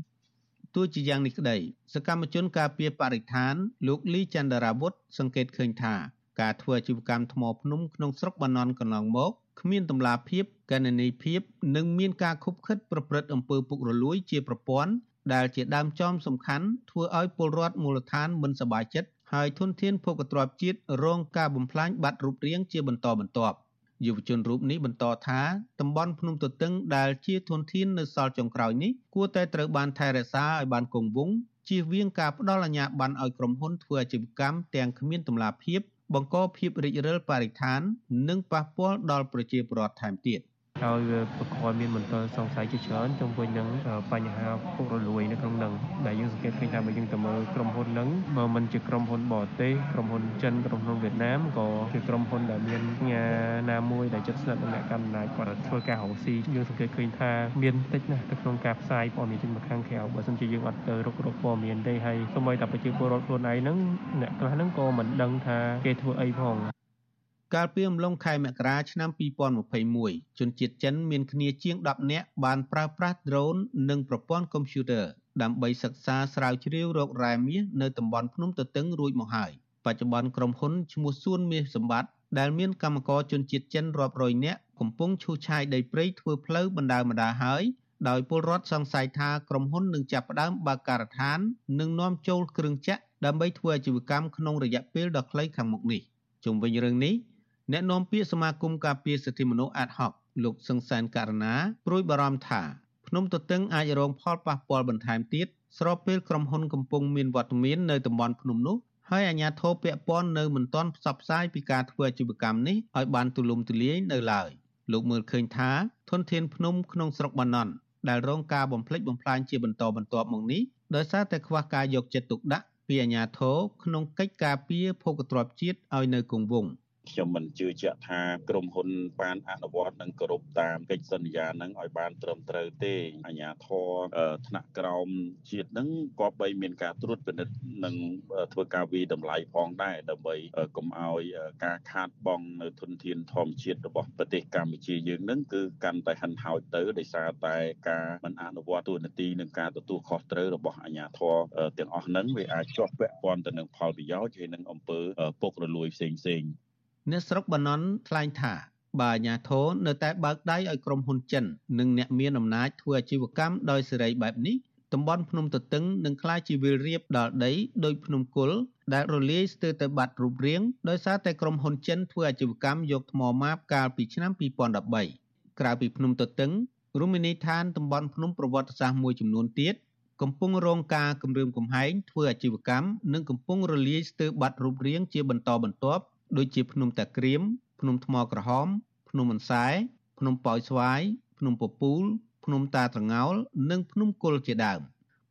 ទោះជាយ៉ាងនេះក្តីសកម្មជនការពារបរិស្ថាន លោកលីចន្ទរាវុធសង្កេតឃើញថាការធ្វើអាជីវកម្មថ្មភ្នំក្នុងស្រុកបាណន់កន្លងមកគ្មានតម្លាភាពកណន័យភាព និងមានការខុបខិតប្រព្រឹត្តអំពើពុករលួយជាប្រព័ន្ធ ដែលជាដើមចមសំខាន់ធ្វើឲ្យពលរដ្ឋមូលដ្ឋានមិនសប្បាយចិត្តហើយធនធានភោគទ្រព្យជាតិរងការបំផ្លាញបាត់រូបរាងជាបន្តបន្ទាប់យុវជនរូបនេះបន្តថាតំបន់ភ្នំទទឹងដែលជាធនធាននៅសល់ចុងក្រោយនេះគួរតែត្រូវបានថែរក្សាឲ្យបានគង់វង្សជៀសវាងការផ្ដល់អាជ្ញាប័ណ្ណឲ្យក្រុមហ៊ុនធ្វើអាជីវកម្មទាំងគ្មានតម្លាភាពបង្កភាពរិចរិលបរិស្ថាន និងប៉ះពាល់ដល់ប្រជាពលរដ្ឋថែមទៀត។ ហើយវាប្រកបមានមន្ទិលសង្ស័យជាច្រើនជុំវិញនឹងបញ្ហាពុករលួយនៅក្នុងនឹងដែលយើងសង្កេតឃើញថាបើយើងទៅមើលក្រុមហ៊ុនហ្នឹងបើមិនជាក្រុមហ៊ុនបរទេសក្រុមហ៊ុនចិនក្រុមហ៊ុនវៀតណាមក៏ជាក្រុមហ៊ុនដែលមានផ្ញើណាមួយដែលជិតស្និទ្ធនឹងអ្នកកាន់អំណាចគាត់ធ្វើការរកស៊ីយើងសង្កេតឃើញថាមានតិចណាស់នៅក្នុងការផ្សាយព័ត៌មានចេញមកខាងក្រៅបើមិនជាយើងអត់ទៅរករកព័ត៌មានទេហើយសូម្បីតែប្រជាពលរដ្ឋខ្លួនឯងហ្នឹងអ្នកខ្លះហ្នឹងក៏មិនដឹងថាគេធ្វើអីផង កាលពីអំឡុងខែមករាឆ្នាំ2021ជនជាតិចិនមានគ្នាជាង10នាក់បានប្រើប្រាស់ drone និងប្រព័ន្ធកុំព្យូទ័រដើម្បីសិក្សាស្រាវជ្រាវរករ៉ែមាសនៅតំបន់ភ្នំទទឹងរួចមកហើយបច្ចុប្បន្នក្រុមហ៊ុនឈ្មោះសួនមាសសម្បត្តិដែលមានកម្មករជនជាតិចិនរាប់រយនាក់កំពុងឈូសឆាយដីព្រៃធ្វើផ្លូវបណ្ដាបណ្ដាហើយដោយពលរដ្ឋសង្ស័យថាក្រុមហ៊ុននឹងចាប់ផ្ដើមបើកការដ្ឋាននិងនាំចូលគ្រឿងចក្រដើម្បីធ្វើអាជីវកម្មក្នុងរយៈពេលដ៏ខ្លីខាងមុខនេះជុំវិញរឿងនេះ អ្នកនាំពាក្យសមាគមការពារសិទ្ធិមនុស្សអាតហុកលោកសង្សានករណាព្រួយបារម្ភថាភ្នំទទឹងអាចរងផលប៉ះពាល់បន្ថែមទៀតស្របពេលក្រុមហ៊ុនកំពុងមានវត្តមាននៅតំបន់ភ្នំនោះហើយអាជ្ញាធរពាក់ព័ន្ធនៅមិនទាន់ផ្សព្វផ្សាយពីការធ្វើអាជីវកម្មនេះឲ្យបានទូលំទូលាយនៅឡើយលោកមើលឃើញថាធនធានភ្នំក្នុងស្រុកបាណន់ដែលរងការបំផ្លិចបំផ្លាញជាបន្តបន្ទាប់មកនេះដោយសារតែខ្វះការយកចិត្តទុកដាក់ពីអាជ្ញាធរក្នុងកិច្ចការពារភោគទ្រព្យជាតិឲ្យនៅគង់វង្ស ខ្ញុំមិនជឿជាក់ថាក្រុមហ៊ុនបានអនុវត្តនិងគោរពតាមកិច្ចសន្យានឹងឲ្យបានត្រឹមត្រូវទេអាជ្ញាធរថ្នាក់ក្រោមជាតិនឹងក៏បីមានការត្រួតពិនិត្យនិងធ្វើការវិតម្លៃផងដែរដើម្បីកុំឲ្យការខាតបង់នៅធនធានធម្មជាតិរបស់ប្រទេសកម្ពុជាយើងនឹងគឺកាន់តែហិនហោចទៅដោយសារតែការមិនអនុវត្តទូនាទីនិងការទទួលខុសត្រូវរបស់អាជ្ញាធរទាំងអស់ហ្នឹងវាអាចជាប់ពាក់ព័ន្ធទៅនឹងផលប្រយោជន៍ហើយនឹងអំពើពុករលួយផ្សេងផ្សេង អ្នកស្រុកបាណន់ថ្លែងថាបើអាញាធរនៅតែបើកដៃឲ្យក្រុមហ៊ុនចិន និងអ្នកមានអំណាចធ្វើអាជីវកម្មដោយសេរីបែបនេះតំបន់ភ្នំទទឹងនឹងក្លាយជាវាលរៀបដល់ដីដោយភ្នំគុលដែលរលាយស្ទើរតែបាត់រូបរាងដោយសារតែក្រុមហ៊ុនចិនធ្វើអាជីវកម្មយកថ្មម៉ាបកាលពីឆ្នាំ2013ក្រៅពីភ្នំទទឹងរមណីយដ្ឋានតំបន់ភ្នំប្រវត្តិសាស្ត្រមួយចំនួនទៀតកំពុងរងការគំរាមកំហែងធ្វើអាជីវកម្មនិងកំពុងរលាយស្ទើរបាត់រូបរាងជាបន្តបន្ទាប់ ដូចជាភ្នំតាក្រៀមភ្នំថ្មក្រហមភ្នំអន្សែភ្នំប៉ោយស្វាយភ្នំពពូលភ្នំតាត្រងោលនិងភ្នំគុលជាដើម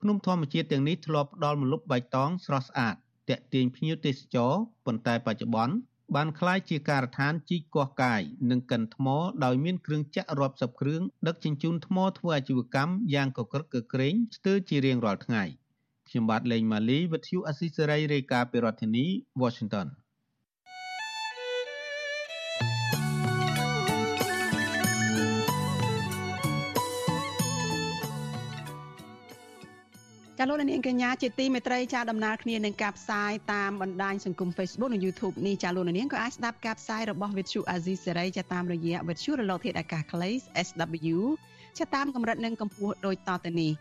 ភ្នំធម្មជាតិទាំងនេះធ្លាប់ផ្ដល់ម្លប់បៃតងស្រស់ស្អាតតាក់ទាញភ្ញៀវទេសចរប៉ុន្តែបច្ចុប្បន្នបានคล้ายជាការដ្ឋានជីកកោះកាយនិងកិនថ្មដោយមានគ្រឿងចាក់រាប់សិបគ្រឿងដឹកជញ្ជូនថ្មធ្វើអាជីវកម្មយ៉ាងកក្រឹកកក្រែងស្ទើរជារៀងរាល់ថ្ងៃខ្ញុំបាទលេងម៉ាលីវិទ្យុអស៊ីសេរីរាយការណ៍ពីរដ្ឋធានី Washington ចាលោកនាងកញ្ញាជាទីមេត្រីចាដំណើរគ្នានឹងការផ្សាយតាមបណ្ដាញសង្គម Facebook និង YouTube នេះចាលោកនាងក៏អាចស្ដាប់ការផ្សាយរបស់ Vithu Azizi Serai ចាតាមរយៈ Vithu រលកធាតុអាកាសខ្លី SW ចាតាមកម្រិតនិងកម្ពស់ដូចតទៅនេះ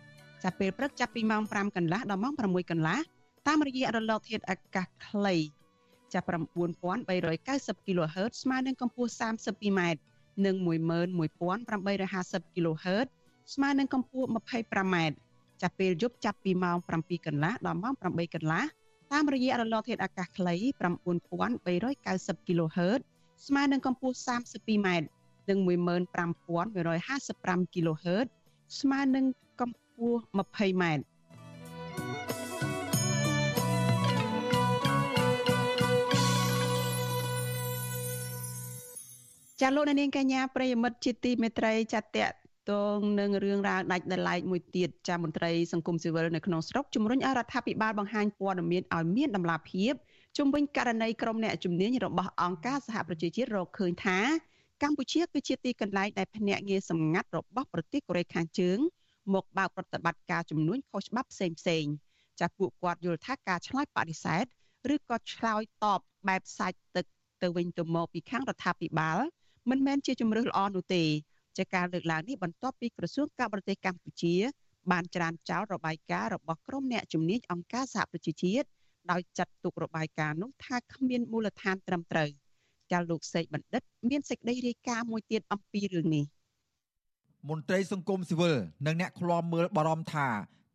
ចាពេលព្រឹកចាប់ពីម៉ោង5កន្លះដល់ម៉ោង6កន្លះតាមរយៈរលកធាតុអាកាសខ្លីចា9390 kHz ស្មើនឹងកម្ពស់ 32m និង11850 kHz ស្មើនឹងកម្ពស់ 25m ចាប់ពេលយប់ចាប់ពីម៉ោង7កន្លះដល់ម៉ោង8កន្លះតាមរយៈរលកធាតុអាកាសខ្លី9390 kHz ស្មើនឹងកម្ពស់ 32m និង15155 kHz ស្មើនឹងកម្ពស់ 20m ចាលោកនាងកញ្ញាប្រិយមិត្តជាទីមេត្រីចាតត តងនឹងរឿងរ៉ាវដាច់ដライមួយទៀតចាមន្ត្រីសង្គមស៊ីវិលនៅក្នុងស្រុកជំរុញឲ្យរដ្ឋាភិបាលបង្ហាញព័ត៌មានឲ្យមានដំណាភាពជំវិញករណីក្រុមអ្នកជំនាញរបស់អង្គការសហប្រជាជាតិរកឃើញថាកម្ពុជាគឺជាទីកន្លែងដែលភ្នាក់ងារសម្ងាត់របស់ប្រទេសកូរ៉េខាងជើងមកបើកប្រតិបត្តិការជំនួញខុសច្បាប់ផ្សេងផ្សេងចាពួកគាត់យល់ថាការឆ្លើយបដិសេធឬក៏ឆ្លើយតបបែបសាច់ទឹកទៅវិញទៅមកពីខាងរដ្ឋាភិបាលមិនមែនជាជំរឿសល្អនោះទេ ជាការលើកឡើងនេះបន្ទាប់ពីក្រសួងការបរទេសកម្ពុជា បានច្រានចោលរបាយការណ៍របស់ក្រុមអ្នកជំនាញអង្គការសហប្រជាជាតិដោយចាត់ទុករបាយការណ៍នោះថាគ្មានមូលដ្ឋានត្រឹមត្រូវចាលោកសេកបណ្ឌិត មានសេចក្តីរាយការណ៍មួយទៀតអំពីរឿងនេះមន្ត្រីសង្គមស៊ីវិលនិងអ្នកឃ្លាំមើលបារម្ភថា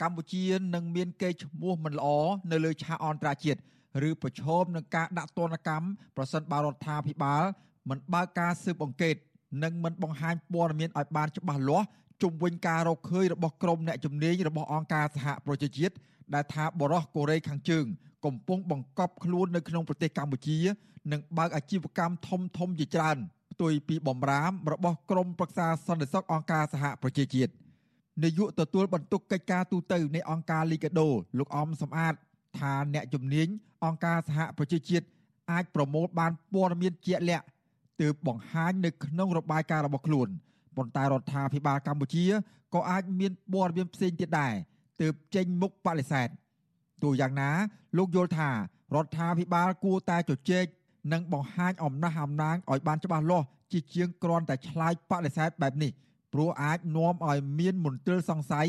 កម្ពុជានឹងមានកេរ្តិ៍ឈ្មោះមិនល្អនៅលើឆាកអន្តរជាតិឬប្រឈមនឹងការដាក់ទណ្ឌកម្មប្រសិនបើរដ្ឋាភិបាលមិនបើកការស៊ើបអង្កេត និងមិនបង្ហាញព័ត៌មានឲ្យបានច្បាស់លាស់ជុំវិញការរកឃើញរបស់ក្រុមអ្នកជំនាញរបស់អង្គការសហប្រជាជាតិដែលថាបរោះកូរ៉េខាងជើង កំពុងបង្កប់ខ្លួននៅក្នុងប្រទេសកម្ពុជា និងបើកអាជីវកម្មធំធំជាច្រើនផ្ទុយពីបំរាមរបស់ក្រមប្រឹក្សាសន្តិសុខអង្គការសហប្រជាជាតិនាយកទទួលបន្ទុកកិច្ចការទូតនៃអង្គការលីកាដូ លោកអំសំអាត ថាអ្នកជំនាញអង្គការសហប្រជាជាតិអាចប្រមូលបានព័ត៌មានជាក់លាក់ ទើបបង្ហាញនៅក្នុងរបាយការណ៍របស់ខ្លួនប៉ុន្តែរដ្ឋាភិបាលកម្ពុជាក៏អាចមានព័ត៌មានផ្សេងទៀតដែរទើបចេញមុខបដិសេធទោះយ៉ាងណាលោកយល់ថារដ្ឋាភិបាលគួរតែជជែកនិងបង្ហាញអំណះអំណាងឲ្យបានច្បាស់លាស់ជាជាងគ្រាន់តែឆ្លើយបដិសេធបែបនេះ ព្រោះអាចនាំឲ្យមានមន្ទិលសង្ស័យ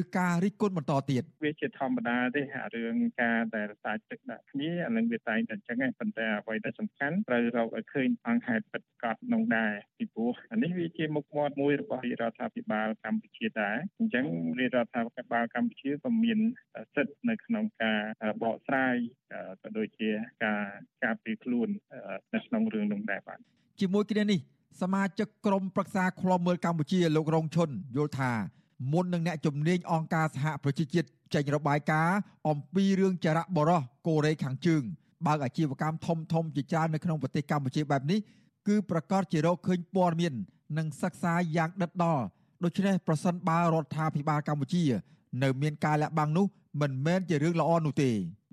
ឬការរិះគន់បន្តទៀតវាជាធម្មតាទេអារឿងការដែលសាច់ទឹកដាក់គ្នាអានឹងវាតែងតែអញ្ចឹងឯងប៉ុន្តែអ្វីដែលសំខាន់ត្រូវរកឲ្យឃើញអង្គហេតុពិតប្រាកដក្នុងដែរពីព្រោះអានេះវាជាមុខមាត់មួយរបស់រាជរដ្ឋាភិបាលកម្ពុជាដែរអញ្ចឹងរាជរដ្ឋាភិបាលកម្ពុជាក៏មានសិទ្ធិនៅក្នុងការបកស្រាយក៏ដូចជាការការពារខ្លួននៅក្នុងរឿងនោះដែរបាទជាមួយគ្នានេះ សមាជិកក្រុមប្រឹក្សាឃ្លាំមើលកម្ពុជាលោករងឈុនយល់ថាមុននឹងអ្នកជំនាញអង្គការសហប្រជាជាតិចេញរបាយការណ៍អំពីរឿងចរៈបរោះកូរ៉េខាងជើងបើកអាជីវកម្មធំធំជាច្រើននៅក្នុងប្រទេសកម្ពុជាបែបនេះគឺប្រកាសជារកឃើញព័ត៌មាន និងសិក្សាយ៉ាងដិតដល់ដូច្នេះប្រសិនបើរដ្ឋាភិបាលកម្ពុជា នៅមានការលាក់បាំងនោះមិនមែនជារឿងល្អនោះទេ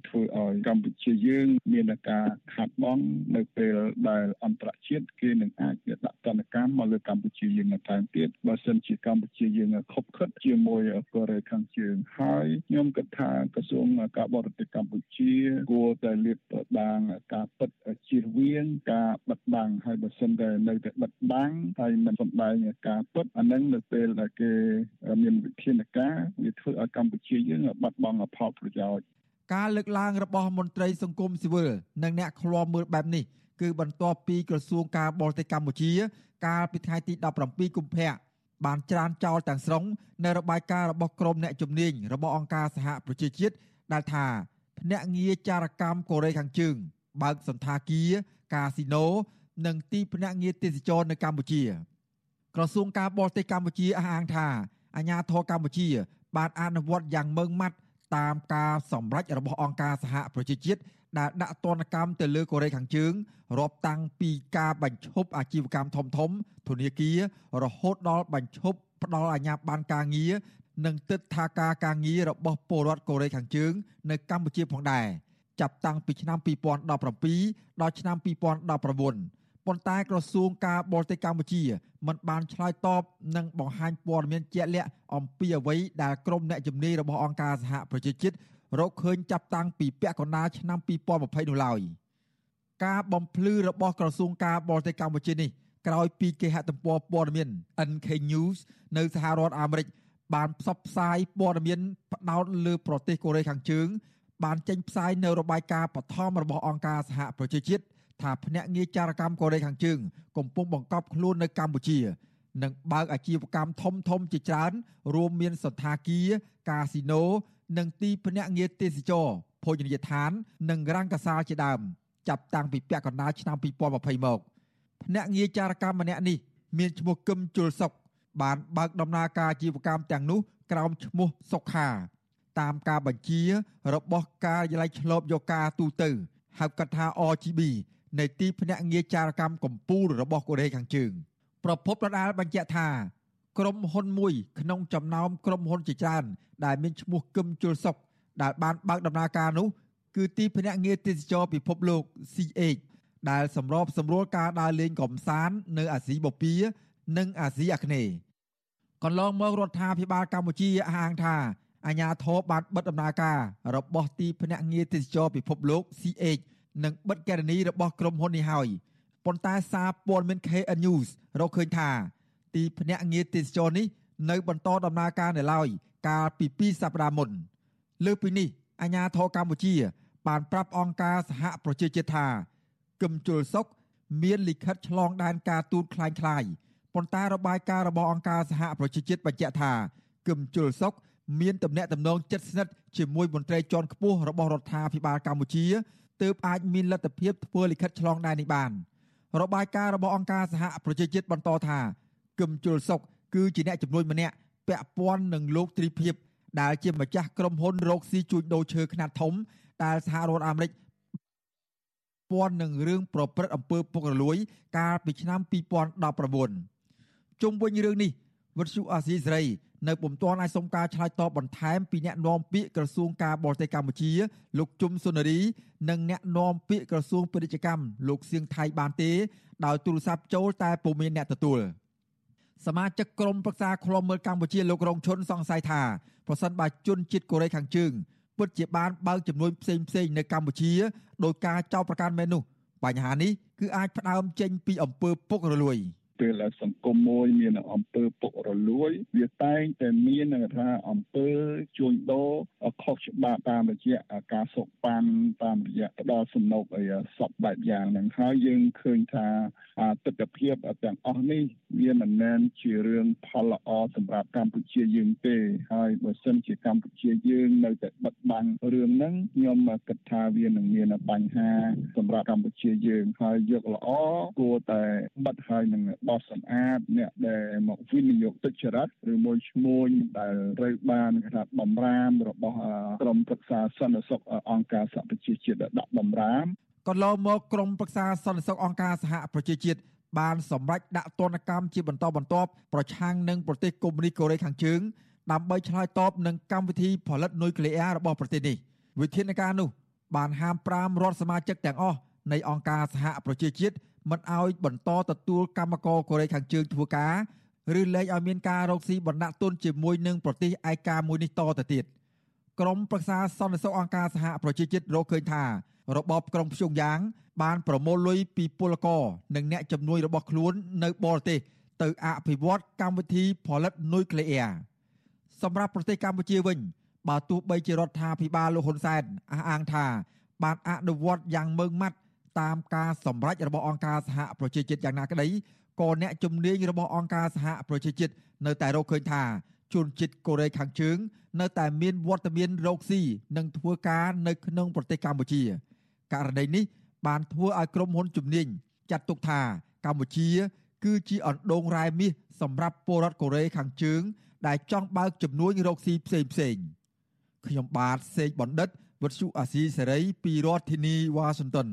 ធ្វើឲ្យកម្ពុជាយើងមានការខាត់បងនៅពេលដែលអន្តរជាតិគេនឹងអាចដាក់ទណ្ឌកម្មមកលើកម្ពុជាយើងនៅថែមទៀតបើសិនជាកម្ពុជាយើងខົບខិតជាមួយកូរ៉េខាងជើងហើយខ្ញុំគិតថាក្រសួងការបរទេសកម្ពុជាគួរតែលាតត្រដាងការពិតជៀសវាងការបិទបាំងហើយបើសិនតែនៅតែបិទបាំងហើយមិនសម្ដែងការពិតអានឹងនៅពេលដែលគេមានវិធានការវាធ្វើឲ្យកម្ពុជាយើងបាត់បង់ផលប្រយោជន៍ ការលើកឡើងរបស់មន្ត្រីសង្គមស៊ីវិលនិងអ្នកឃ្លាំមើលបែបនេះគឺបន្ទាប់ពីក្រសួងការបរទេសកម្ពុជា កាលពីថ្ងៃទី17កុម្ភៈបានច្រានចោលទាំងស្រុងនៅរបាយការណ៍របស់ក្រុមអ្នកជំនាញរបស់អង្គការសហប្រជាជាតិដែលថាភ្នាក់ងារចារកម្មកូរ៉េខាងជើង បើកសន្តាគារកាស៊ីណូនិងទីភ្នាក់ងារទេសចរនៅកម្ពុជា ក្រសួងការបរទេសកម្ពុជាអះអាងថាអាជ្ញាធរកម្ពុជា បានអនុវត្តយ៉ាងម៉ឺងម៉ាត់ តាមការសម្រេចរបស់អង្គការសហប្រជាជាតិដែលដាក់ទណ្ឌកម្មទៅលើកូរ៉េខាងជើងរាប់តាំងពីការបញ្ឈប់អាជីវកម្មធំធំធនាគាររហូតដល់បញ្ឈប់ផ្ដល់អាជ្ញាប័ណ្ណការងារនិងទឹកថាការការងាររបស់ពលរដ្ឋកូរ៉េខាងជើងនៅកម្ពុជាផងដែរចាប់តាំងពីឆ្នាំ2017ដល់ឆ្នាំ2019 ប៉ុន្តែក្រសួងការបរទេសកម្ពុជាមិនបានឆ្លើយតបនិងបង្ហាញព័ត៌មានជាក់លាក់អំពីអ្វីដែលក្រុមអ្នកជំនាញរបស់អង្គការសហប្រជាជាតិរកឃើញចាប់តាំងពីពាក់កណ្ដាលឆ្នាំ2020នោះឡើយការបំភ្លឺរបស់ក្រសួងការបរទេសកម្ពុជានេះក្រោយពីគេហទំព័រព័ត៌មាន NK News នៅសហរដ្ឋអាមេរិកបានផ្សព្វផ្សាយព័ត៌មានផ្ដោតលើប្រទេសកូរ៉េខាងជើងបានចេញផ្សាយនៅរបាយការណ៍បឋមរបស់អង្គការសហប្រជាជាតិ ថាភ្នាក់ងារចារកម្មកូរ៉េខាងជើងកំពុងបង្កប់ខ្លួននៅកម្ពុជានិងបើកអាជីវកម្មធំធំជាច្រើនរួមមានសន្តាគារកាស៊ីណូនិងទីភ្នាក់ងារទេសចរភោជនីយដ្ឋាន និងរង្គសាលជាដើមចាប់តាំងពីពាក់កណ្ដាលឆ្នាំ2020មកភ្នាក់ងារចារកម្មម្នាក់នេះមានឈ្មោះគឹមជុលសុក បានបើកដំណើរការអាជីវកម្មទាំងនោះក្រោមឈ្មោះសុខា តាមការបញ្ជារបស់ការិយាល័យឆ្លប់យកការទូទៅហៅកាត់ថា RGB នៃទីភ្នាក់ងារចារកម្មកម្ពុជារបស់កូរ៉េខាងជើងប្រពន្ធដដាលបញ្ជាក់ថាក្រុមហ៊ុនមួយក្នុងចំណោមក្រុមហ៊ុនជាច្រើនដែលមានឈ្មោះគឹមជុលសុកដែលបានបើកដំណើរការនោះគឺទីភ្នាក់ងារទេសចរពិភពលោក CH ដែលសម្របសម្រួលការដើរលេងកំសាន្តនៅអាស៊ីបូព៌ានិងអាស៊ីអាគ្នេយ៍កន្លងមករដ្ឋាភិបាលកម្ពុជាអះអាងថាអាញាធរបានបិទដំណើរការរបស់ទីភ្នាក់ងារទេសចរពិភពលោក CH និងបិទកេរនីរបស់ក្រុមហ៊ុននេះហើយប៉ុន្តែសារព័ត៌មាន KN News រកឃើញថា ទីភ្នាក់ងារទេសចរនេះនៅបន្តដំណើរការនៅឡើយកាលពី2សប្តាហ៍មុនលើពីនេះអាជ្ញាធរកម្ពុជា បានប្រាប់អង្គការសហប្រជាជាតិថាគឹមជុលសុកមានលិខិតឆ្លងដែនការទូតคล้ายៗប៉ុន្តែរបាយការណ៍របស់អង្គការសហប្រជាជាតិបញ្ជាក់ថាគឹមជុលសុកមានទំនាក់ទំនងជិតស្និទ្ធជាមួយមន្ត្រីជាន់ខ្ពស់របស់រដ្ឋាភិបាលកម្ពុជា ទើបអាចមានលទ្ធភាពធ្វើលិខិតឆ្លងដែននេះបានរបាយការណ៍របស់អង្គការសហប្រជាជាតិបន្តថាគឹមជុលសុកគឺជាអ្នកជំនួយម្នាក់ពាក់ព័ន្ធនឹងលោកទ្រីភិបដែលជាម្ចាស់ក្រុមហ៊ុនរកស៊ីជួញដូរឈើខ្នាតធំ ដែលសហរដ្ឋអាមេរិកពាន់នឹងរឿងប្រព្រឹត្តអំពើពុករលួយ កាលពីឆ្នាំ2019ជុំវិញរឿងនេះ វិទ្យុអាស៊ីសេរីនៅពុំទាន់អាចសុំការឆ្លើយតបបន្ថែមពីអ្នកនាំពាក្យក្រសួងការបរទេសកម្ពុជា លោកជុំសុនារី និងអ្នកនាំពាក្យក្រសួងពាណិជ្ជកម្មលោកសៀងថៃបានទេដោយទូរស័ព្ទចូលតែពុំមានអ្នកទទួលសមាជិកក្រុមប្រឹក្សាឃ្លាំមើលកម្ពុជាលោករងឈុនសង្ស័យថាប្រសិនបើជនជាតិកូរ៉េខាងជើងពិតជាបានបើកចំនួនផ្សេងផ្សេងនៅកម្ពុជាដោយការចោទប្រកាន់មែននោះបញ្ហានេះគឺអាចផ្ដើមចេញពីអំពើពុករលួយ ពពេលដែលសង្គមមួយមានអំពើពុករលួយ វាតែងតែមាននឹងថាអំពើជួញដូរខុសច្បាប់តាមរយៈការសោកប៉ាន់តាមរយៈផ្ដល់សំណូកអីសពបែបយ៉ាងហ្នឹងហើយយើងឃើញថាទស្សនវិជ្ជាទាំងអស់នេះវាមិនមែនជារឿងផលល្អសម្រាប់កម្ពុជាយើងទេហើយបើសិនជាកម្ពុជាយើងនៅតែបិទបាំងរឿងហ្នឹងខ្ញុំគិតថាវានឹងមានបញ្ហាសម្រាប់កម្ពុជាយើងហើយយកល្អគួរតែបិទហើយនឹងបោះសម្អាតអ្នកដែលមកវិនិយោគទុច្ចរិតឬមួយឈ្មួញដែលត្រូវបានគេថាបំរាមរបស់ក្រមប្រឹក្សាសន្តិសុខអង្គការសហប្រជាជាតិដាក់បំរាមកន្លងមកក្រមប្រឹក្សាសន្តិសុខអង្គការសហប្រជាជាតិបានសម្រេចដាក់ទណ្ឌកម្មជាបន្តបន្ទាប់ប្រឆាំងនឹងប្រទេសកុម្មុយនីសកូរ៉េខាងជើងដើម្បីឆ្លើយតបនឹងកម្មវិធីផលិតនុយក្លេអ៊ែររបស់ប្រទេសនេះវិធានការនោះបានហាម5រដ្ឋសមាជិកទាំងអស់នៃអង្គការសហប្រជាជាតិ មិនឲ្យបន្តទទួលកម្មករកូរ៉េខាងជើងធ្វើការឬលែងឲ្យមានការរកស៊ីបណ្ដាក់ទុនជាមួយនឹងប្រទេសឯកាមួយនេះតទៅទៀតក្រមប្រឹក្សាសន្តិសុខអង្គការសហប្រជាជាតិរកឃើញថារបបក្រុងភ្យុងយ៉ាង បានប្រមូលលុយពីពលករនិងអ្នកជំនួយរបស់ខ្លួននៅបរទេសទៅអភិវឌ្ឍកម្មវិធីផលិតនុយក្លេអ៊ែរសម្រាប់ប្រទេសកម្ពុជាវិញបើទោះបីជារដ្ឋាភិបាលលោកហ៊ុនសែនអះអាងថាបានអនុវត្តយ៉ាងម៉ឺងម៉ាត់ តាមការសម្រេចរបស់អង្គការសហប្រជាជាតិយ៉ាងណាក្តីក៏អ្នកជំនាញរបស់អង្គការសហប្រជាជាតិនៅតែរកឃើញថាជនជាតិកូរ៉េខាងជើង នៅតែមានវត្តមានរកស៊ីនិងធ្វើការនៅក្នុងប្រទេសកម្ពុជាករណីនេះបានធ្វើឲ្យក្រុមហ៊ុនជំនាញចាត់ទុកថាកម្ពុជា គឺជាអណ្ដូងរ៉ែមាសសម្រាប់ពលរដ្ឋកូរ៉េខាងជើង ដែលចង់បើកចំនួនរកស៊ីផ្សេងផ្សេងខ្ញុំបាទសេកបណ្ឌិតវុទ្ធុអាស៊ីសេរីពីរដ្ឋធានីវ៉ាស៊ីនតោន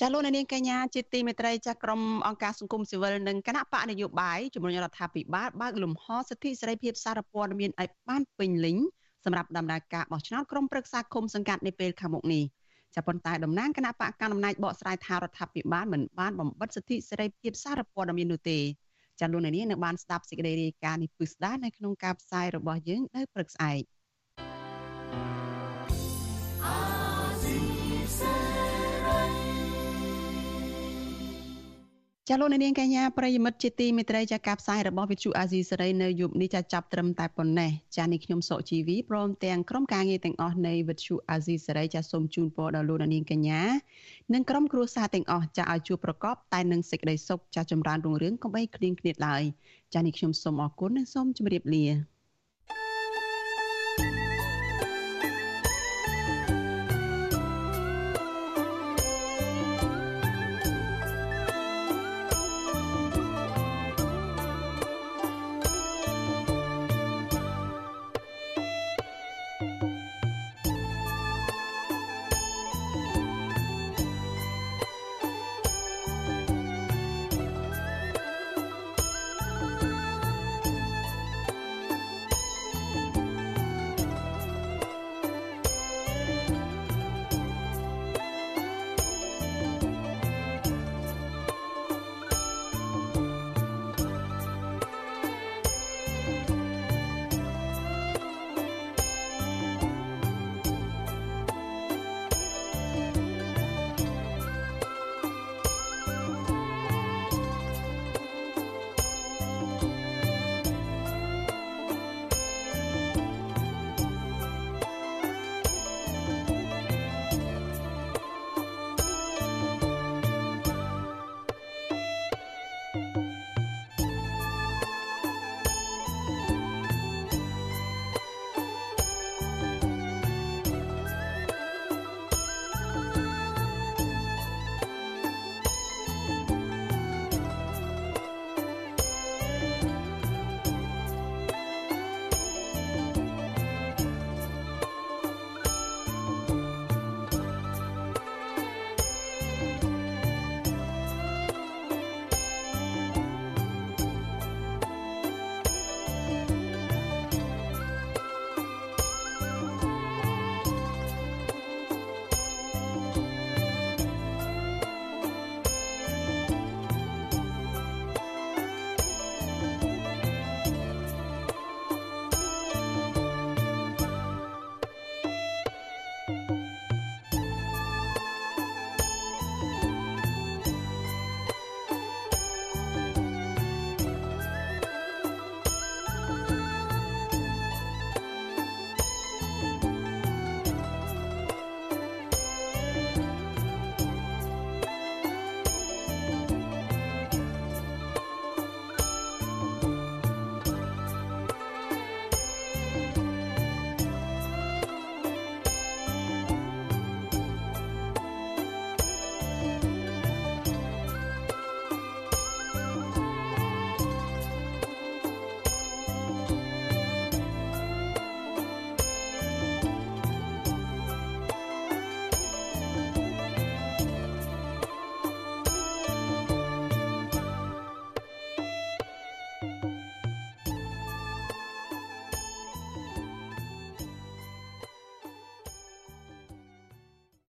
ចាលោកនាងកញ្ញាជាទីមេត្រីចាក្រមអង្គការសង្គមស៊ីវិលនិងគណៈបកនយោបាយជំរុញរដ្ឋាភិបាលបើកលំហសិទ្ធិសេរីភាពសារព័ត៌មានឲ្យបានពេញលេញសម្រាប់ដំណើរការបោះឆ្នោតក្រុមប្រឹក្សាគុំសង្កាត់នាពេលខាងមុខនេះចាប៉ុន្តែតំណាងគណៈបកកណ្ដាលអំណាចបកស្រាយថារដ្ឋាភិបាលមិនបានបំបិទសិទ្ធិសេរីភាពសារព័ត៌មាននោះទេចាលោកនាងនៅបានស្ដាប់សេចក្តីរាយការណ៍នេះពិស្ដានៅក្នុងការផ្សាយរបស់យើងនៅព្រឹកស្អែក ចាលោកនាងកញ្ញាប្រិយមិត្តជាទីមេត្រីចាការផ្សាយរបស់វិទ្យុអាស៊ីសេរីនៅយប់នេះចាចាប់ត្រឹមតែប៉ុណ្ណេះចានេះខ្ញុំសុកជីវីព្រមទាំងក្រុមការងារទាំងអស់នៃវិទ្យុអាស៊ីសេរីចាសូមជូនពរដល់លោកនាងកញ្ញានិងក្រុមគ្រួសារទាំងអស់ចាឲ្យជួបប្រកបតែនឹងសេចក្តីសុខចាចម្រើនរុងរឿងកុំបីឃ្លៀងឃ្លាតឡើយចានេះខ្ញុំសូមអរគុណនិងសូមជម្រាបលា